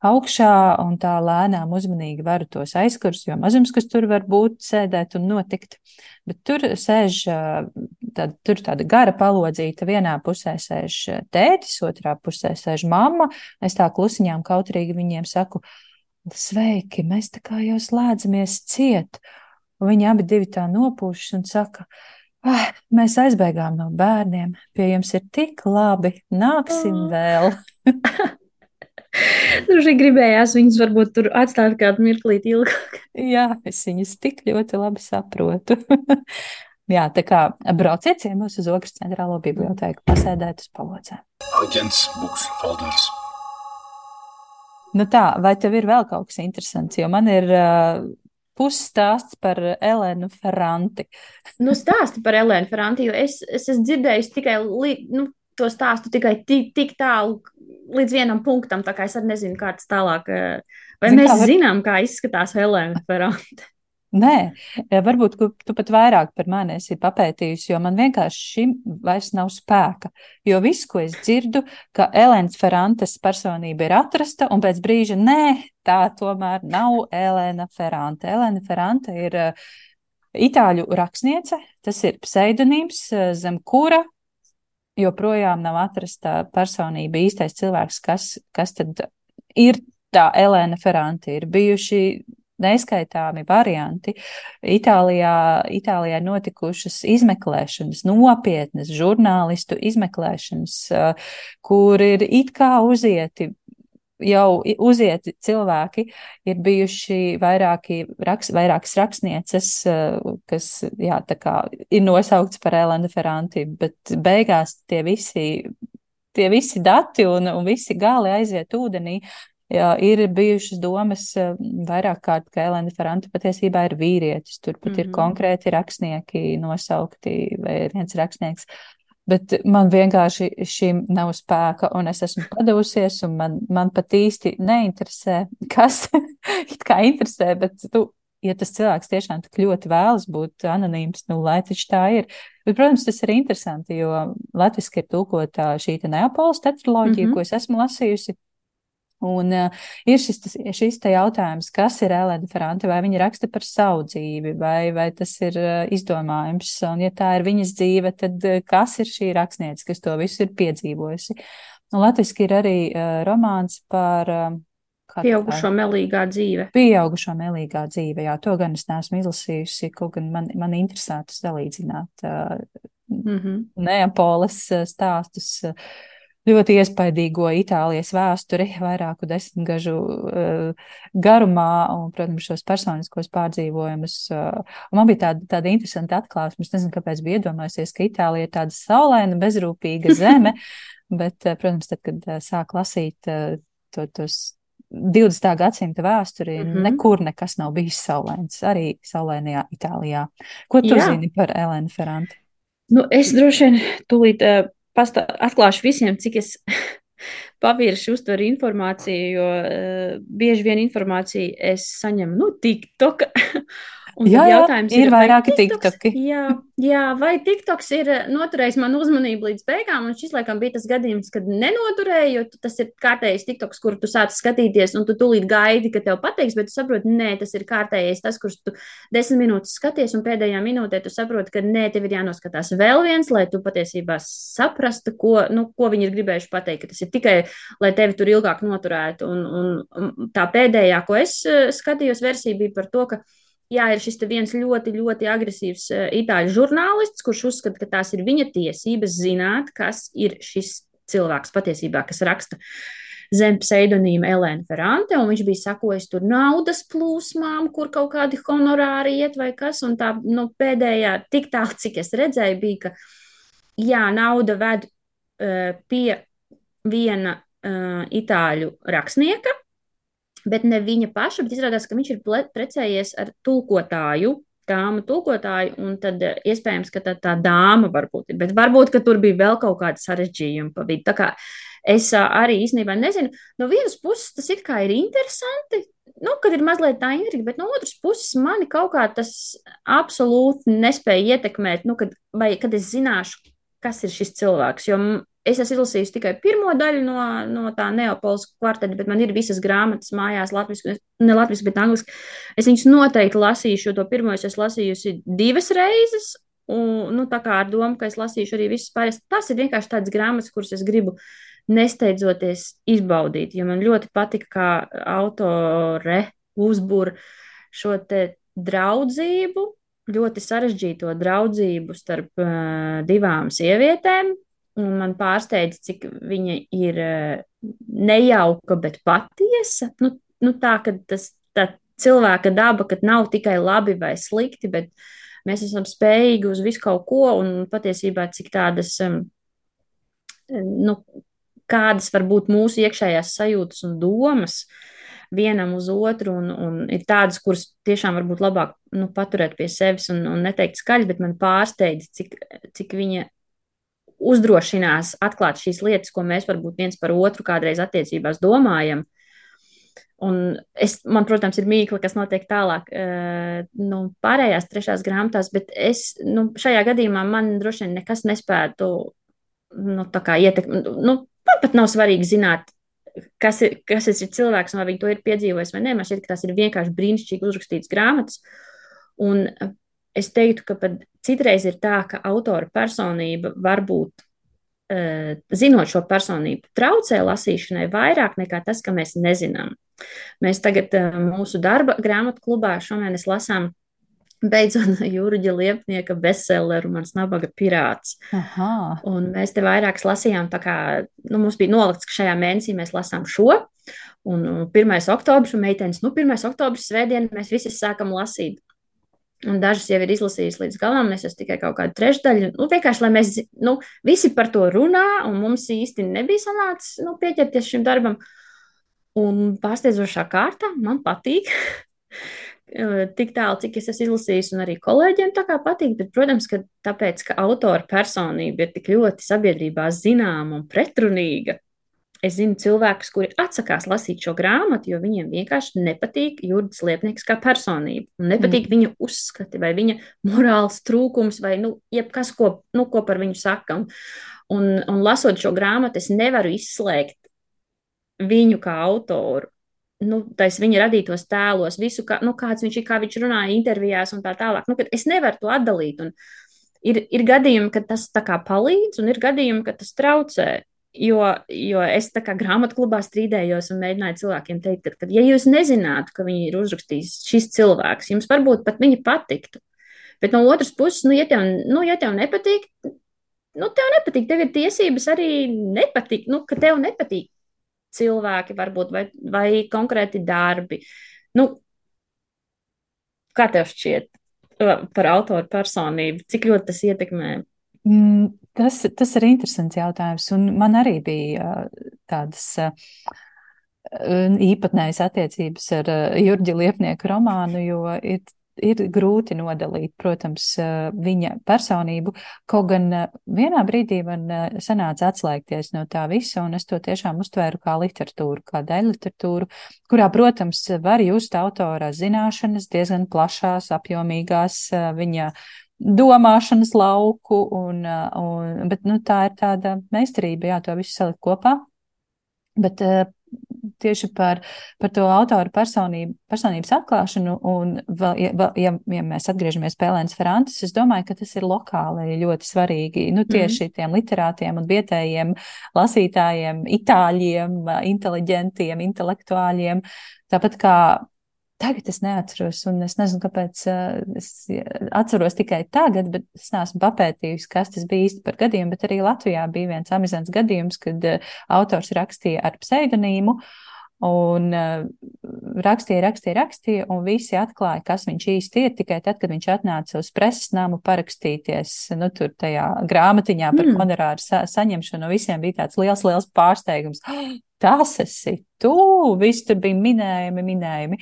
augšā un tā lēnām uzmanīgi varu tos aizkurs, jo mazums, kas tur var būt, sēdēt un notikt. Bet tur sēž, tad, tur tāda gara palodzīta, vienā pusē sēž tētis, otrā pusē sēž mamma. Es tā klusiņām kautrīgi viņiem saku, sveiki, mēs tā kā jau slēdzamies ciet. Un viņi abi divi tā nopūšas un saka, ah, mēs aizbēgām no bērniem, pie jums ir tik labi, nāksim vēl.
Tur šī gribējās viņus varbūt tur atstāt kādu mirklīti ilgāk.
Jā, es viņus tik ļoti labi saprotu. Jā, tā kā brauciet ciemos uz Ogres centrālo bibliotēku, pasēdēt uz pavocēm.
Aģents, buks, folders.
Nu tā, vai tev ir vēl kaut kas interesants? Jo man ir uh, pusstāsts par Elēnu Ferranti.
nu, stāsti par Elēnu Ferranti, jo es, es esmu dzirdējusi tikai nu, to stāstu tikai tik, tik tālu, līdz vienam punktam, tā kā es arī nezinu, kā tas tālāk. Vai Zin, mēs var... zinām, kā izskatās Helēna Ferrante?
Nē, eh, varbūt tu pat vairāk par mani esi papētījusi, jo man vienkārši šim vairs nav spēka. Jo viss, ko es dzirdu, ka Elēnas Ferrantes personība ir atrasta, un pēc brīža nē, tā tomēr nav Elēna Ferrante. Elēna Ferrante ir uh, itāļu rakstniece, tas ir pseidonīms, uh, zem kura joprojām nav atrasta personība, īstais cilvēks, kas, kas tad ir tā Elēna Ferranti. Ir bijuši neskaitāmi varianti. Itālijā, Itālijā notikušas izmeklēšanas, nopietnas žurnālistu izmeklēšanas, kur ir it kā uzieti jau uzieti cilvēki, ir bijuši vairāki, raks, vairākas rakstnieces, kas, jā, kā ir nosaukts par Elena Ferranti, bet beigās tie visi, tie visi dati un, un visi gali aiziet ūdenī. Jā, ir bijušas domas vairāk kārt, ka Elena Ferranta patiesībā ir vīrietis. Tur pat mm -hmm. ir mhm. konkrēti rakstnieki nosaukti, vai viens rakstnieks bet man vienkārši šim nav spēka, un es esmu padevusies, un man, man pat īsti neinteresē, kas it kā interesē, bet tu, ja tas cilvēks tiešām tik ļoti vēlas būt anonīms, nu, lai taču tā ir. Bet, protams, tas ir interesanti, jo latviski ir tūkota šī Neapolis tetraloģija, mm -hmm. ko es esmu lasījusi. Un uh, ir šis, tas, šis te jautājums, kas ir Elēna Ferrante, vai viņa raksta par savu dzīvi, vai, vai tas ir uh, izdomājums, un ja tā ir viņas dzīve, tad uh, kas ir šī rakstniece, kas to visu ir piedzīvojusi. Un latviski ir arī uh, romāns par uh,
Pieaugušo melīgā dzīve.
Pieaugušo melīgā dzīve, jā, to gan es neesmu izlasījusi, kaut gan man, man interesētu salīdzināt uh, mm -hmm. Neapoles stāstus. Uh, ļoti iespaidīgo Itālijas vēsturi, vairāku desmitgažu uh, garumā, un, protams, šos personiskos pārdzīvojumus. Uh, man bija tāda, tāda interesanta atklāsme. Es nezinu, kāpēc biju iedomājusies, ka Itālija ir tāda saulaina, bezrūpīga zeme, bet, uh, protams, tad, kad sāk lasīt to, tos 20. gadsimta vēsturi, mm -hmm. nekur nekas nav bijis saulains, arī saulainajā Itālijā. Ko tu Jā. zini par Elēnu Ferranti?
Nu, es droši vien tūlīt uh, pastā, atklāšu visiem, cik es pavirši uztveru informāciju, jo uh, bieži vien informāciju es saņemu no nu, TikTok.
Jā, jā, jautājums ir, ir vairāki TikToki.
Jā, jā, vai TikToks ir noturējis manu uzmanību līdz beigām, un šis laikam bija tas gadījums, kad nenoturēja, jo tas ir kārtējais TikToks, kur tu sāc skatīties, un tu tūlīt gaidi, ka tev pateiks, bet tu saproti, nē, tas ir kārtējais tas, kurš tu desmit minūtes skaties, un pēdējā minūtē tu saproti, ka nē, tev ir jānoskatās vēl viens, lai tu patiesībā saprastu, ko, nu, ko viņi ir gribējuši pateikt, ka tas ir tikai, lai tevi tur ilgāk noturētu. Un, un tā pēdējā, ko es eh, skatījos, versija bija par to, ka jā, ir šis viens ļoti, ļoti agresīvs uh, itāļu žurnālists, kurš uzskata, ka tās ir viņa tiesības zināt, kas ir šis cilvēks patiesībā, kas raksta zem pseidonīma Elēna Ferrante, un viņš bija sakojis tur naudas plūsmām, kur kaut kādi honorāri iet vai kas, un tā nu, pēdējā, tik tālu, cik es redzēju, bija, ka jā, nauda ved uh, pie viena uh, itāļu rakstnieka, bet ne viņa paša, bet izrādās, ka viņš ir precējies ar tulkotāju. Dāma tulkotāju, un tad eh, iespējams, ka tā, tā dāma varbūt ir, bet varbūt, ka tur bija vēl kaut kāda sarežģījuma pa vidu. Tā kā es arī īstenībā nezinu, no vienas puses tas it kā ir interesanti, nu, kad ir mazliet tā intriga, bet no otras puses mani kaut kā tas absolūti nespēja ietekmēt, nu, kad, vai kad es zināšu, kas ir šis cilvēks. Jo es esmu izlasījis tikai pirmo daļu no, no tā neopolas kvarteta, bet man ir visas grāmatas mājās, latviešu, ne latviešu, bet angliski. Es viņus noteikti lasīšu, jo to pirmo es esmu lasījusi divas reizes. Un, nu, tā kā ar domu, ka es lasīšu arī visas pārējās, tas ir vienkārši tāds grāmatas, kuras es gribu nesteidzoties izbaudīt. Jo man ļoti patika, kā autore uzbūr šo te draudzību, ļoti sarežģīto draudzību starp uh, divām sievietēm, Un man pārsteidz, cik viņa ir eh, nejauka, bet patiesa. Nu, nu tā, ka tas tā cilvēka daba, ka nav tikai labi vai slikti, bet mēs esam spējīgi uz visu kaut ko un patiesībā cik tādas, nu, kādas var būt mūsu iekšējās sajūtas un domas vienam uz otru, un, un ir tādas, kuras tiešām varbūt labāk nu, paturēt pie sevis un, un neteikt skaļi, bet man pārsteidz, cik, cik viņa uzdrošinās atklāt šīs lietas, ko mēs varbūt viens par otru kādreiz attiecībās domājam. Un es, man, protams, ir mīkla, kas notiek tālāk, uh, nu, pārējās trešās grāmatās, bet es, nu, šajā gadījumā man droši vien nekas nespētu, nu, tā kā ietekmēt, nu, man pat nav svarīgi zināt, kas ir, kas ir cilvēks, vai viņi to ir piedzīvojis vai nē. Man šķiet, ka tās ir vienkārši brīnišķīgi uzrakstītas grāmatas. Un es teiktu, ka pat citreiz ir tā, ka autora personība varbūt, uh, zinot šo personību, traucē lasīšanai vairāk nekā tas, ka mēs nezinām. Mēs tagad uh, mūsu darba grāmatu klubā šomēnes lasām beidzot Jūraģa Liepnieka bestselleru Mans nabaga pirāts.
Aha.
Un mēs te vairākas lasījām, tā kā nu, mums bija nolikts, ka šajā mēnesī mēs lasām šo. Un, un 1. oktobris, un meitenes, nu, 1. oktobris svētdiena mēs visi sākam lasīt. Un dažas jau ir izlasījušas līdz galam, es esmu tikai kaut kādu trešdaļu. Nu, vienkārši, lai mēs nu, visi par to runā, un mums īsti nebija sanācis nu, pieķerties šim darbam. Un pārsteidzošā kārtā man patīk. Tik tālu, cik es esmu izlasījis, un arī kolēģiem tā kā patīk, bet, protams, ka tāpēc, ka autora personība ir tik ļoti sabiedrībā zināma un pretrunīga, es zinu cilvēkus, kuri atsakās lasīt šo grāmatu, jo viņiem vienkārši nepatīk Jurģis Liepnieks kā personība, nepatīk mm. viņa uzskati vai viņa morāls trūkums vai, nu, jebkas, ko, nu, ko par viņu saka. Un, un, un lasot šo grāmatu, es nevaru izslēgt viņu kā autoru nu, tais viņa radītos tēlos, visu, kā, nu, kāds viņš ir, kā viņš runāja intervijās un tā tālāk. Nu, es nevaru to atdalīt. Un ir, ir gadījumi, kad tas tā kā palīdz, un ir gadījumi, kad tas traucē. Jo, jo es tā kā grāmatklubā strīdējos un mēģināju cilvēkiem teikt, ka, kad, ja jūs nezinātu, ka viņi ir uzrakstījis šis cilvēks, jums varbūt pat viņa patiktu. Bet no otras puses, nu, ja tev, nu, ja tev nepatīk, nu, tev nepatīk, tev ir tiesības arī nepatikt, nu, ka tev nepatīk cilvēki, varbūt, vai, vai konkrēti darbi. Nu, kā tev šķiet par autoru personību? Cik ļoti tas ietekmē?
Mm, tas, tas ir interesants jautājums, un man arī bija tādas īpatnējas attiecības ar Jurģi Liepnieku romānu, jo ir ir grūti nodalīt, protams, viņa personību. Kaut gan vienā brīdī man sanāca atslēgties no tā visa, un es to tiešām uztvēru kā literatūru, kā daļu literatūru, kurā, protams, var just autora zināšanas diezgan plašās, apjomīgās viņa domāšanas lauku, un, un, bet nu, tā ir tāda meistarība, jā, to visu salikt kopā. Bet tieši par, par to autoru personību, personības atklāšanu, un vēl, ja, ja, ja mēs atgriežamies pie Lēnas Frances, es domāju, ka tas ir lokāli ļoti svarīgi, nu, tieši mm. tiem literātiem un vietējiem lasītājiem, itāļiem, inteliģentiem, intelektuāļiem, tāpat kā Tagad es neatceros, un es nezinu, kāpēc es atceros tikai tagad, bet es neesmu papētījusi, kas tas bija īsti par gadījumu. Bet arī Latvijā bija viens amizants gadījums, kad autors rakstīja ar pseidonīmu. Un uh, rakstīja, rakstīja, rakstīja, un visi atklāja, kas viņš īsti ir. Tikai tad, kad viņš atnāca uz preses namu parakstīties, nu, tur tajā grāmatiņā par mm. honorāru sa saņemšanu, visiem bija tāds liels, liels pārsteigums. Tas esi tu! Viss tur bija minējumi, minējumi.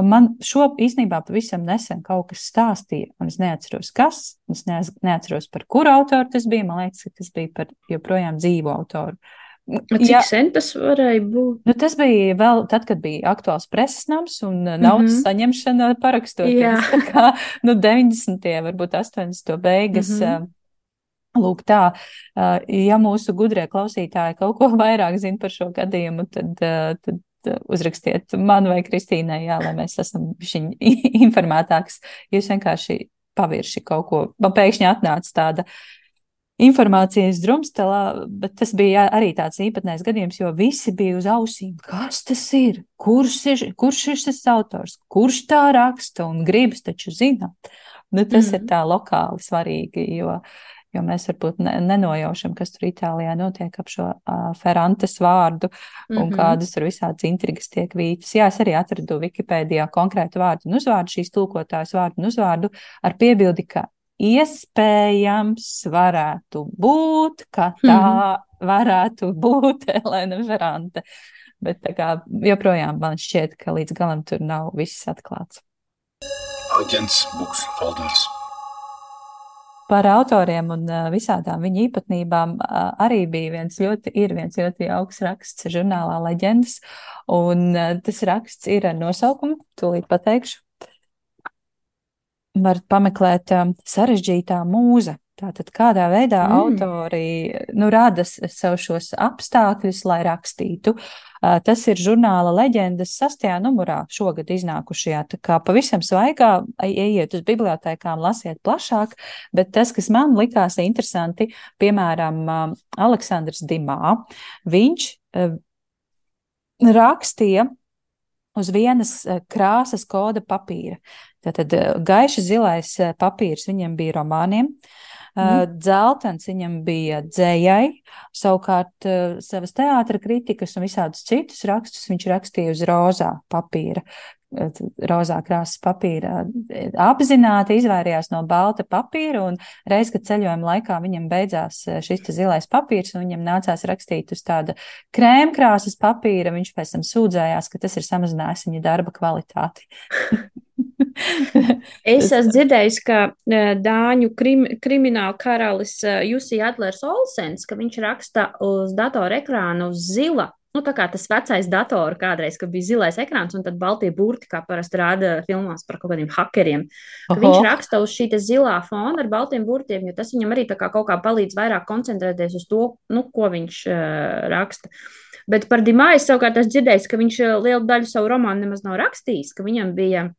Man šo īstenībā pavisam nesen kaut kas stāstīja, un es neatceros, kas. Es neatceros, par kuru autoru tas bija. Man liekas, ka tas bija par joprojām dzīvu autoru.
Cik Jā, sen tas varēja būt?
Nu, tas bija vēl tad, kad bija aktuāls preses nams un naudas mm -hmm. saņemšana parakstoties. Tā kā nu, 90. varbūt 80. beigas. Mm -hmm. Lūk, tā, ja mūsu gudrie klausītāji kaut ko vairāk zina par šo gadījumu, tad, tad uzrakstiet man vai Kristīnai, jā, lai mēs esam informētāks. Jūs vienkārši pavirši kaut ko. Man pēkšņi atnāca tāda informācijas drumstelā, bet tas bija arī tāds īpatnējs gadījums, jo visi bija uz ausīm. Kas tas ir? Kurš ir, kurš ir šis autors? Kurš tā raksta un gribas taču zināt? Nu, tas mm. ir tā lokāli svarīgi, jo jo mēs varbūt ne, nenojaušam, kas tur Itālijā notiek ap šo uh, Ferrantes vārdu un mm -hmm. kādas tur visādas intrigas tiek vītas. Jā, es arī atradu Wikipēdijā konkrētu vārdu un uzvārdu, šīs tulkotājas vārdu un uzvārdu ar piebildi, ka iespējams varētu būt, ka tā mm -hmm. varētu būt Elena Ferrante. Bet tā kā joprojām man šķiet, ka līdz galam tur nav viss atklāts.
Aģents Buks Falders
par autoriem un visādām viņa īpatnībām arī bija viens ļoti, ir viens ļoti jauks raksts žurnālā Leģendas, un tas raksts ir ar nosaukumu, tūlīt pateikšu. Var pameklēt sarežģītā mūza. Tātad kādā veidā mm. autori nu, rada sev šos apstākļus, lai rakstītu. Tas ir žurnāla leģendas sastajā numurā šogad iznākušajā. Tā kā pavisam svaigā ejiet uz bibliotēkām, lasiet plašāk, bet tas, kas man likās interesanti, piemēram, Aleksandrs Dimā, viņš rakstīja uz vienas krāsas koda papīra. Tātad gaiši zilais papīrs viņam bija romāniem. Mm. Dzeltens viņam bija dzējai, savukārt savas teātra kritikas un visādus citus rakstus viņš rakstīja uz rozā papīra, rozā krāsas papīra. Apzināti izvairījās no balta papīra, un reiz, kad ceļojuma laikā viņam beidzās šis zilais papīrs, un viņam nācās rakstīt uz tāda krēmkrāsas papīra, viņš pēc tam sūdzējās, ka tas ir samazinājis viņa darba kvalitāti.
es esmu dzirdējis, ka Dāņu krim, krimināla karalis Jusija Adlers Olsens, ka viņš raksta uz datora ekrāna uz zila. Nu, tā kā tas vecais dators kādreiz, bija zilais ekrāns, un tad baltie burti, kā parasti rāda filmās par kaut kādiem hakeriem. Ka viņš raksta uz šī zilā fona ar baltiem burtiem, jo tas viņam arī kā kaut kā palīdz vairāk koncentrēties uz to, nu, ko viņš uh, raksta. Bet par Dimāju savukārt es dzirdēju, ka viņš lielu daļu savu romānu nemaz nav rakstījis, ka viņam bija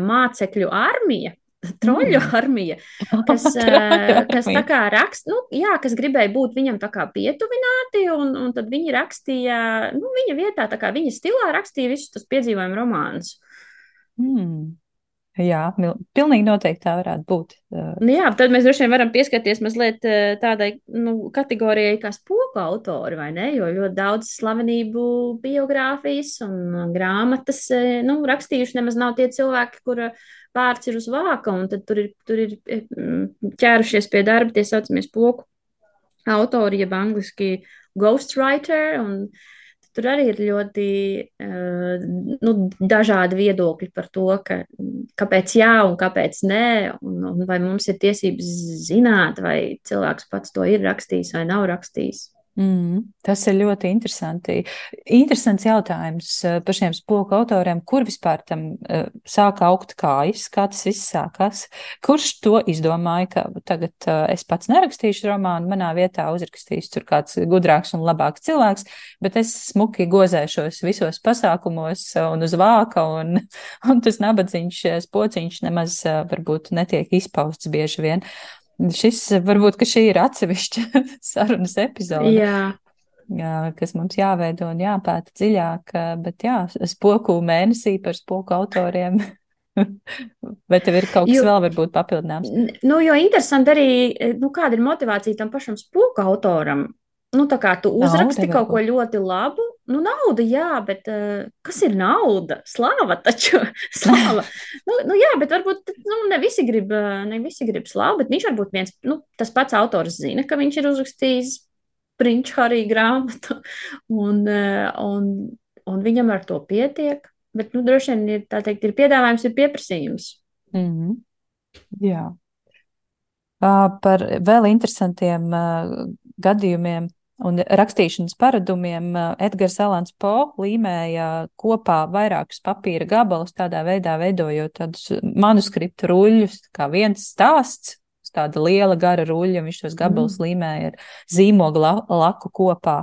mācekļu armija, troļu mm. armija, kas, kas tā kā rakst, nu, jā, kas gribēja būt viņam tā kā pietuvināti, un, un tad viņi rakstīja, nu, viņa vietā, tā kā viņa stilā rakstīja visus tos piedzīvojumu romānus.
Mm. Jā, pilnīgi noteikti tā varētu būt.
Nu jā, tad mēs droši vien varam pieskarties mazliet tādai nu, kategorijai, kā spoku autori, vai ne? Jo ļoti daudz slavenību biogrāfijas un grāmatas nu, rakstījuši nemaz nav tie cilvēki, kura vārds ir uz vāka, un tad tur ir, tur ir ķērušies pie darba tie saucamie spoku autori, jeb angliski ghostwriter. Un, Tur arī ir ļoti uh, nu, dažādi viedokļi par to, ka, kāpēc jā un kāpēc nē, un, un vai mums ir tiesības zināt, vai cilvēks pats to ir rakstījis vai nav rakstījis.
Mm, tas ir ļoti interesanti. Interesants jautājums eh, par šiem spoku autoriem, kur vispār tam uh, sāka augt kājas, kā tas viss sākās. Kurš to izdomāja, ka tagad uh, es pats nerakstīšu romānu, manā vietā uzrakstīs tur kāds gudrāks un labāks cilvēks, bet es smuki gozēšos visos pasākumos un uz vāka, un, un tas nabadzīņš spociņš nemaz uh, varbūt netiek izpausts bieži vien. Šis varbūt, šī ir atsevišķa sarunas epizode.
Jā.
Jā, kas mums jāveido un jāpēta dziļāk, bet jā, spoku mēnesī par spoku autoriem. Vai tev ir kaut kas jo, vēl, varbūt papildināms?
Nu, jo interesanti arī, nu, kāda ir motivācija tam pašam spoku autoram nu, tā kā tu uzraksti nauda, kaut ko ļoti labu, nu, nauda, jā, bet uh, kas ir nauda? Slāva taču, slāva. nu, nu, jā, bet varbūt nu, ne, visi grib, eh, ne visi grib slāvu, bet viņš varbūt viens, nu, tas pats autors zina, ka viņš ir uzrakstījis Prinču Harī grāmatu, un, uh, un, un viņam ar to pietiek. Bet, nu, droši vien ir, teikt, ir piedāvājums, ir pieprasījums.
Mm -hmm. Jā. Uh, par vēl interesantiem uh, gadījumiem un rakstīšanas paradumiem Edgars Alans Po līmēja kopā vairākus papīra gabalus, tādā veidā veidojot tādus manuskriptu ruļļus, kā viens stāsts, tāda liela gara ruļļa, viņš tos gabalus mm. līmēja ar zīmogu la laku kopā.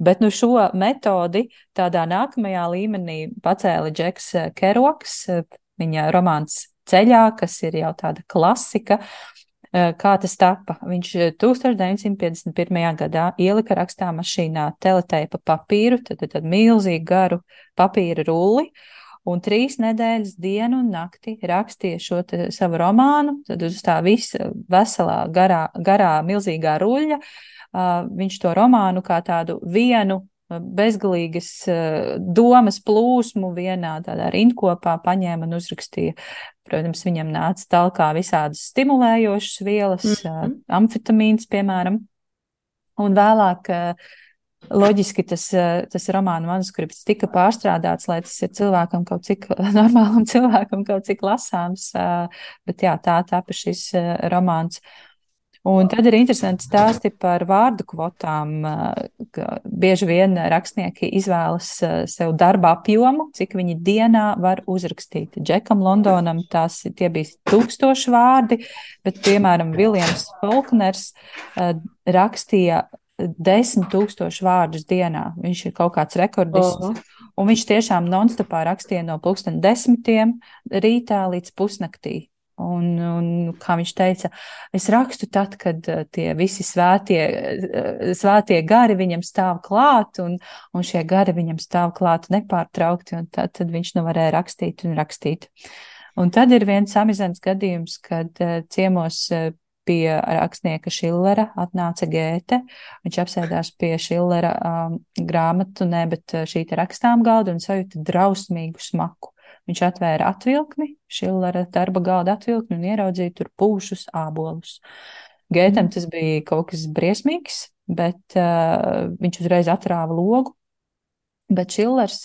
Bet nu šo metodi tādā nākamajā līmenī pacēla Džeks Keroks, viņa romāns Ceļā, kas ir jau tāda klasika. Uh, kā tas tapa. Viņš 1951. Eh, gadā ielika rakstā mašīnā teleteipa papīru, tad, tad milzīgu garu papīra rulli, un trīs nedēļas dienu un nakti rakstīja šo savu romānu, tad uz tā visa veselā garā, garā milzīgā ruļļa. Uh, viņš to romānu kā tādu vienu bezgalīgas eh, domas plūsmu vienā tādā rindkopā paņēma un uzrakstīja. Protams, viņam nāca talkā visādas stimulējošas vielas, mm -hmm. amfetamīns, piemēram. Un vēlāk eh, loģiski tas, tas romāna manuskripts tika pārstrādāts, lai tas ir cilvēkam kaut cik normālam cilvēkam kaut cik lasāms, bet jā, tā tapa šis romāns. Un tad ir interesanti stāsti par vārdu kvotām. Bieži vien rakstnieki izvēlas sev darba apjomu, cik viņi dienā var uzrakstīt. Džekam Londonam tās tie bija tūkstoši vārdi, bet, piemēram, Viljams Falkners rakstīja desmit tūkstoši vārdus dienā. Viņš ir kaut kāds rekordists. -huh. Un viņš tiešām nonstopā rakstīja no pulksten desmitiem rītā līdz pusnaktī. Un, un, kā viņš teica, es rakstu tad, kad eh, tie visi svētie, eh, svētie gari viņam stāv klāt, un, un šie gari viņam stāv klāt nepārtraukti, tad, tad viņš nu varēja rakstīt un rakstīt. Un tad ir viens amizants gadījums, kad uh, ciemos pie rakstnieka Šillera atnāca Gēte. Viņš apsēdās pie Šillera um, grāmatu, ne, bet šī te rakstām galda un sajūta drausmīgu smaku. Viņš atvēra atvilkni, Šillera darba galda atvilkni un ieraudzīja tur pūšus ābolus. Gētam tas bija kaut kas briesmīgs, bet uh, viņš uzreiz atrāva logu Bet Šillers,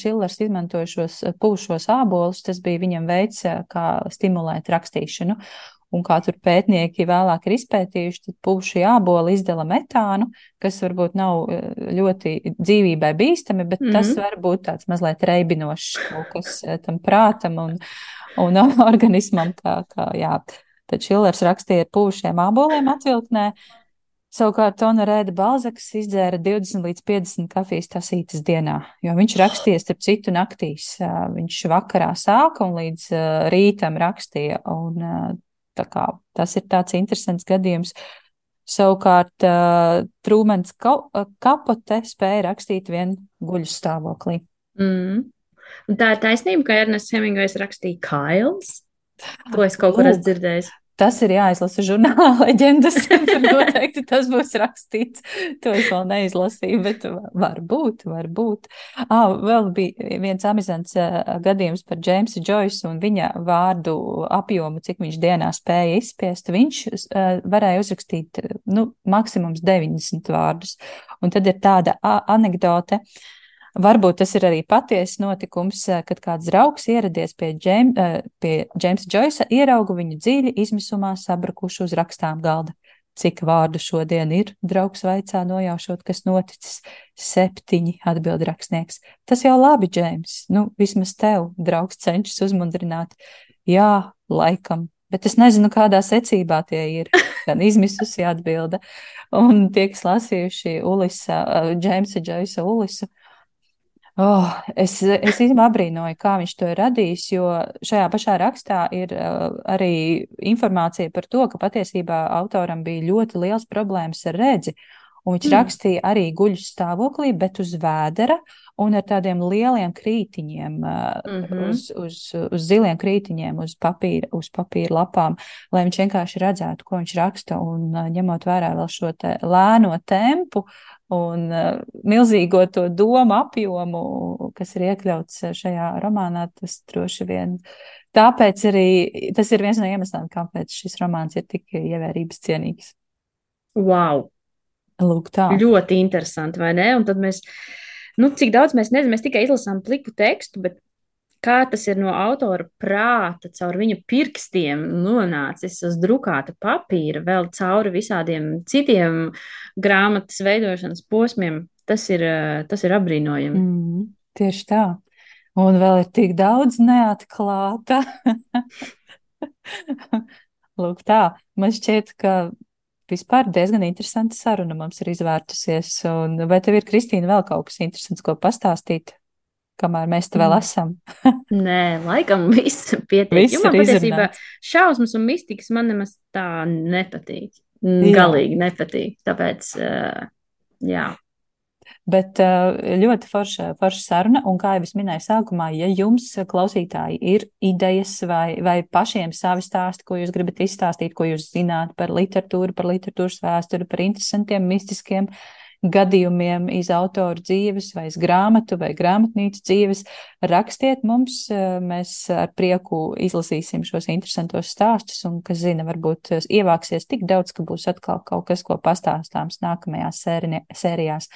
Šillers izmantoja šos pūšos ābolus, tas bija viņam veids, kā stimulēt rakstīšanu. Un kā tur pētnieki vēlāk ir izpētījuši, tad pūšie āboli izdala metānu, kas varbūt nav ļoti dzīvībai bīstami, bet mm -hmm. tas var būt tāds mazliet reibinošs kas tam prātam un, un organismam. Kā, kā, jā. Tad Šillers rakstīja ar pūšiem āboliem atvilknē, Savukārt Tona Rēda Balzaks izdzēra 20 līdz 50 kafijas tasītes dienā, jo viņš rakstīja starp citu naktīs. Viņš vakarā sāka un līdz rītam rakstīja, un tā kā tas ir tāds interesants gadījums. Savukārt Trūmens kapote spēja rakstīt vien guļu stāvoklī.
Mm. Un tā ir taisnība, ka Ernests Hemingvejs rakstīja Kails. To es kaut kur esmu dzirdējis.
Tas ir jāizlasa žurnālā leģendas. Tur noteikti tas būs rakstīts. To es vēl neizlasīju, bet varbūt, varbūt. Ah, vēl bija viens amizants gadījums par Džeimsu Džoisu un viņa vārdu apjomu, cik viņš dienā spēja izspiest. Viņš varēja uzrakstīt, nu, maksimums 90 vārdus. Un tad ir tāda anekdote. Uh, Varbūt tas ir arī patiesa notikums, eh, kad kāds draugs ieradies pie, Džeim, eh, pie Džeimsa Džoisa, ierauga viņu dziļi izmisumā sabrukušu uz rakstām galda. Cik vārdu šodien ir, draugs vaicā, nojaušot, kas noticis. Septiņi, atbild rakstnieks. Tas jau labi, Džeims. Nu, vismaz tev, draugs cenšas uzmundrināt. Jā, laikam, bet es nezinu, kādā secībā tie ir. Gan izmisusi atbilde. Un tie, kas lasījuši Ulisa, Džeimsa Džoisa Ulisu, Oh, es es īstenībā abrīnoju, kā viņš to ir radījis, jo šajā pašā rakstā ir uh, arī informācija par to, ka patiesībā autoram bija ļoti liels problēmas ar redzi. Un viņš mm. rakstīja arī guļu stāvoklī, bet uz vēdera un ar tādiem lieliem krītiņiem, mm -hmm. uz, uz, uz ziliem krītiņiem, uz papīra, uz papīra lapām, lai viņš vienkārši redzētu, ko viņš raksta. Un ņemot vērā vēl šo te lēno tempu, un uh, milzīgo to domu apjomu, kas ir iekļauts šajā romānā, tas droši vien. Tāpēc arī tas ir viens no iemesliem, kāpēc šis romāns ir tik ievērības cienīgs.
Wow!
Lūk, tā.
Ļoti interesanti, vai ne? Un tad mēs, nu, cik daudz mēs nezinām, mēs tikai izlasām pliku tekstu, bet kā tas ir no autora prāta, caur viņa pirkstiem nonācis uz drukāta papīra, vēl cauri visādiem citiem grāmatas veidošanas posmiem, tas ir, tas ir apbrīnojami.
Mm, tieši tā. Un vēl ir tik daudz neatklāta. Lūk, tā. Man šķiet, ka vispār diezgan interesanta saruna mums ir izvērtusies. Un vai tev ir, Kristīna, vēl kaut kas interesants, ko pastāstīt? Kamēr mēs te vēl mm. esam.
Nē, laikam viss pietiek. Viss man patiesībā šausmas un mistikas man nemaz tā nepatīk. Jā. Galīgi nepatīk. Tāpēc, uh, jā.
Bet ļoti forša, forša saruna, un kā jau es minēju sākumā, ja jums, klausītāji, ir idejas vai, vai pašiem savi stāsti, ko jūs gribat izstāstīt, ko jūs zināt par literatūru, par literatūras vēsturi, par interesantiem, mistiskiem uh, gadījumiem iz autoru dzīves, vai iz grāmatu, vai grāmatnīcu dzīves. Rakstiet mums, eh, mēs ar prieku izlasīsim šos interesantos stāstus, un, kas zina, varbūt eh, ievāksies tik daudz, ka būs atkal kaut kas, ko pastāstāms nākamajās sērijās.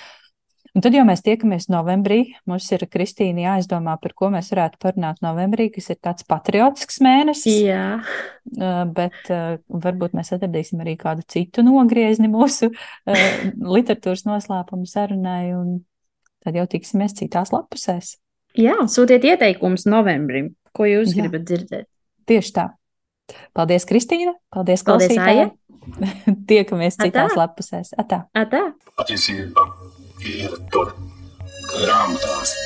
Un tad jau mēs tiekamies novembrī. Mums ir Kristīna jāizdomā, par ko mēs varētu parunāt novembrī, kas ir tāds patriotisks mēnesis.
Jā.
Bet varbūt mēs atradīsim arī kādu citu nogriezni mūsu literatūras noslēpumu sarunai, un tad jau tiksimies citās lapusēs.
Jā, sūtiet ieteikumus novembrim, ko jūs Jā. gribat dzirdēt.
Tieši tā. Paldies, Kristīna! Paldies, klausītāji! Tiekamies citās Atā. lapusēs. Atā!
Atā.
Patiesība ir tur grāmatās.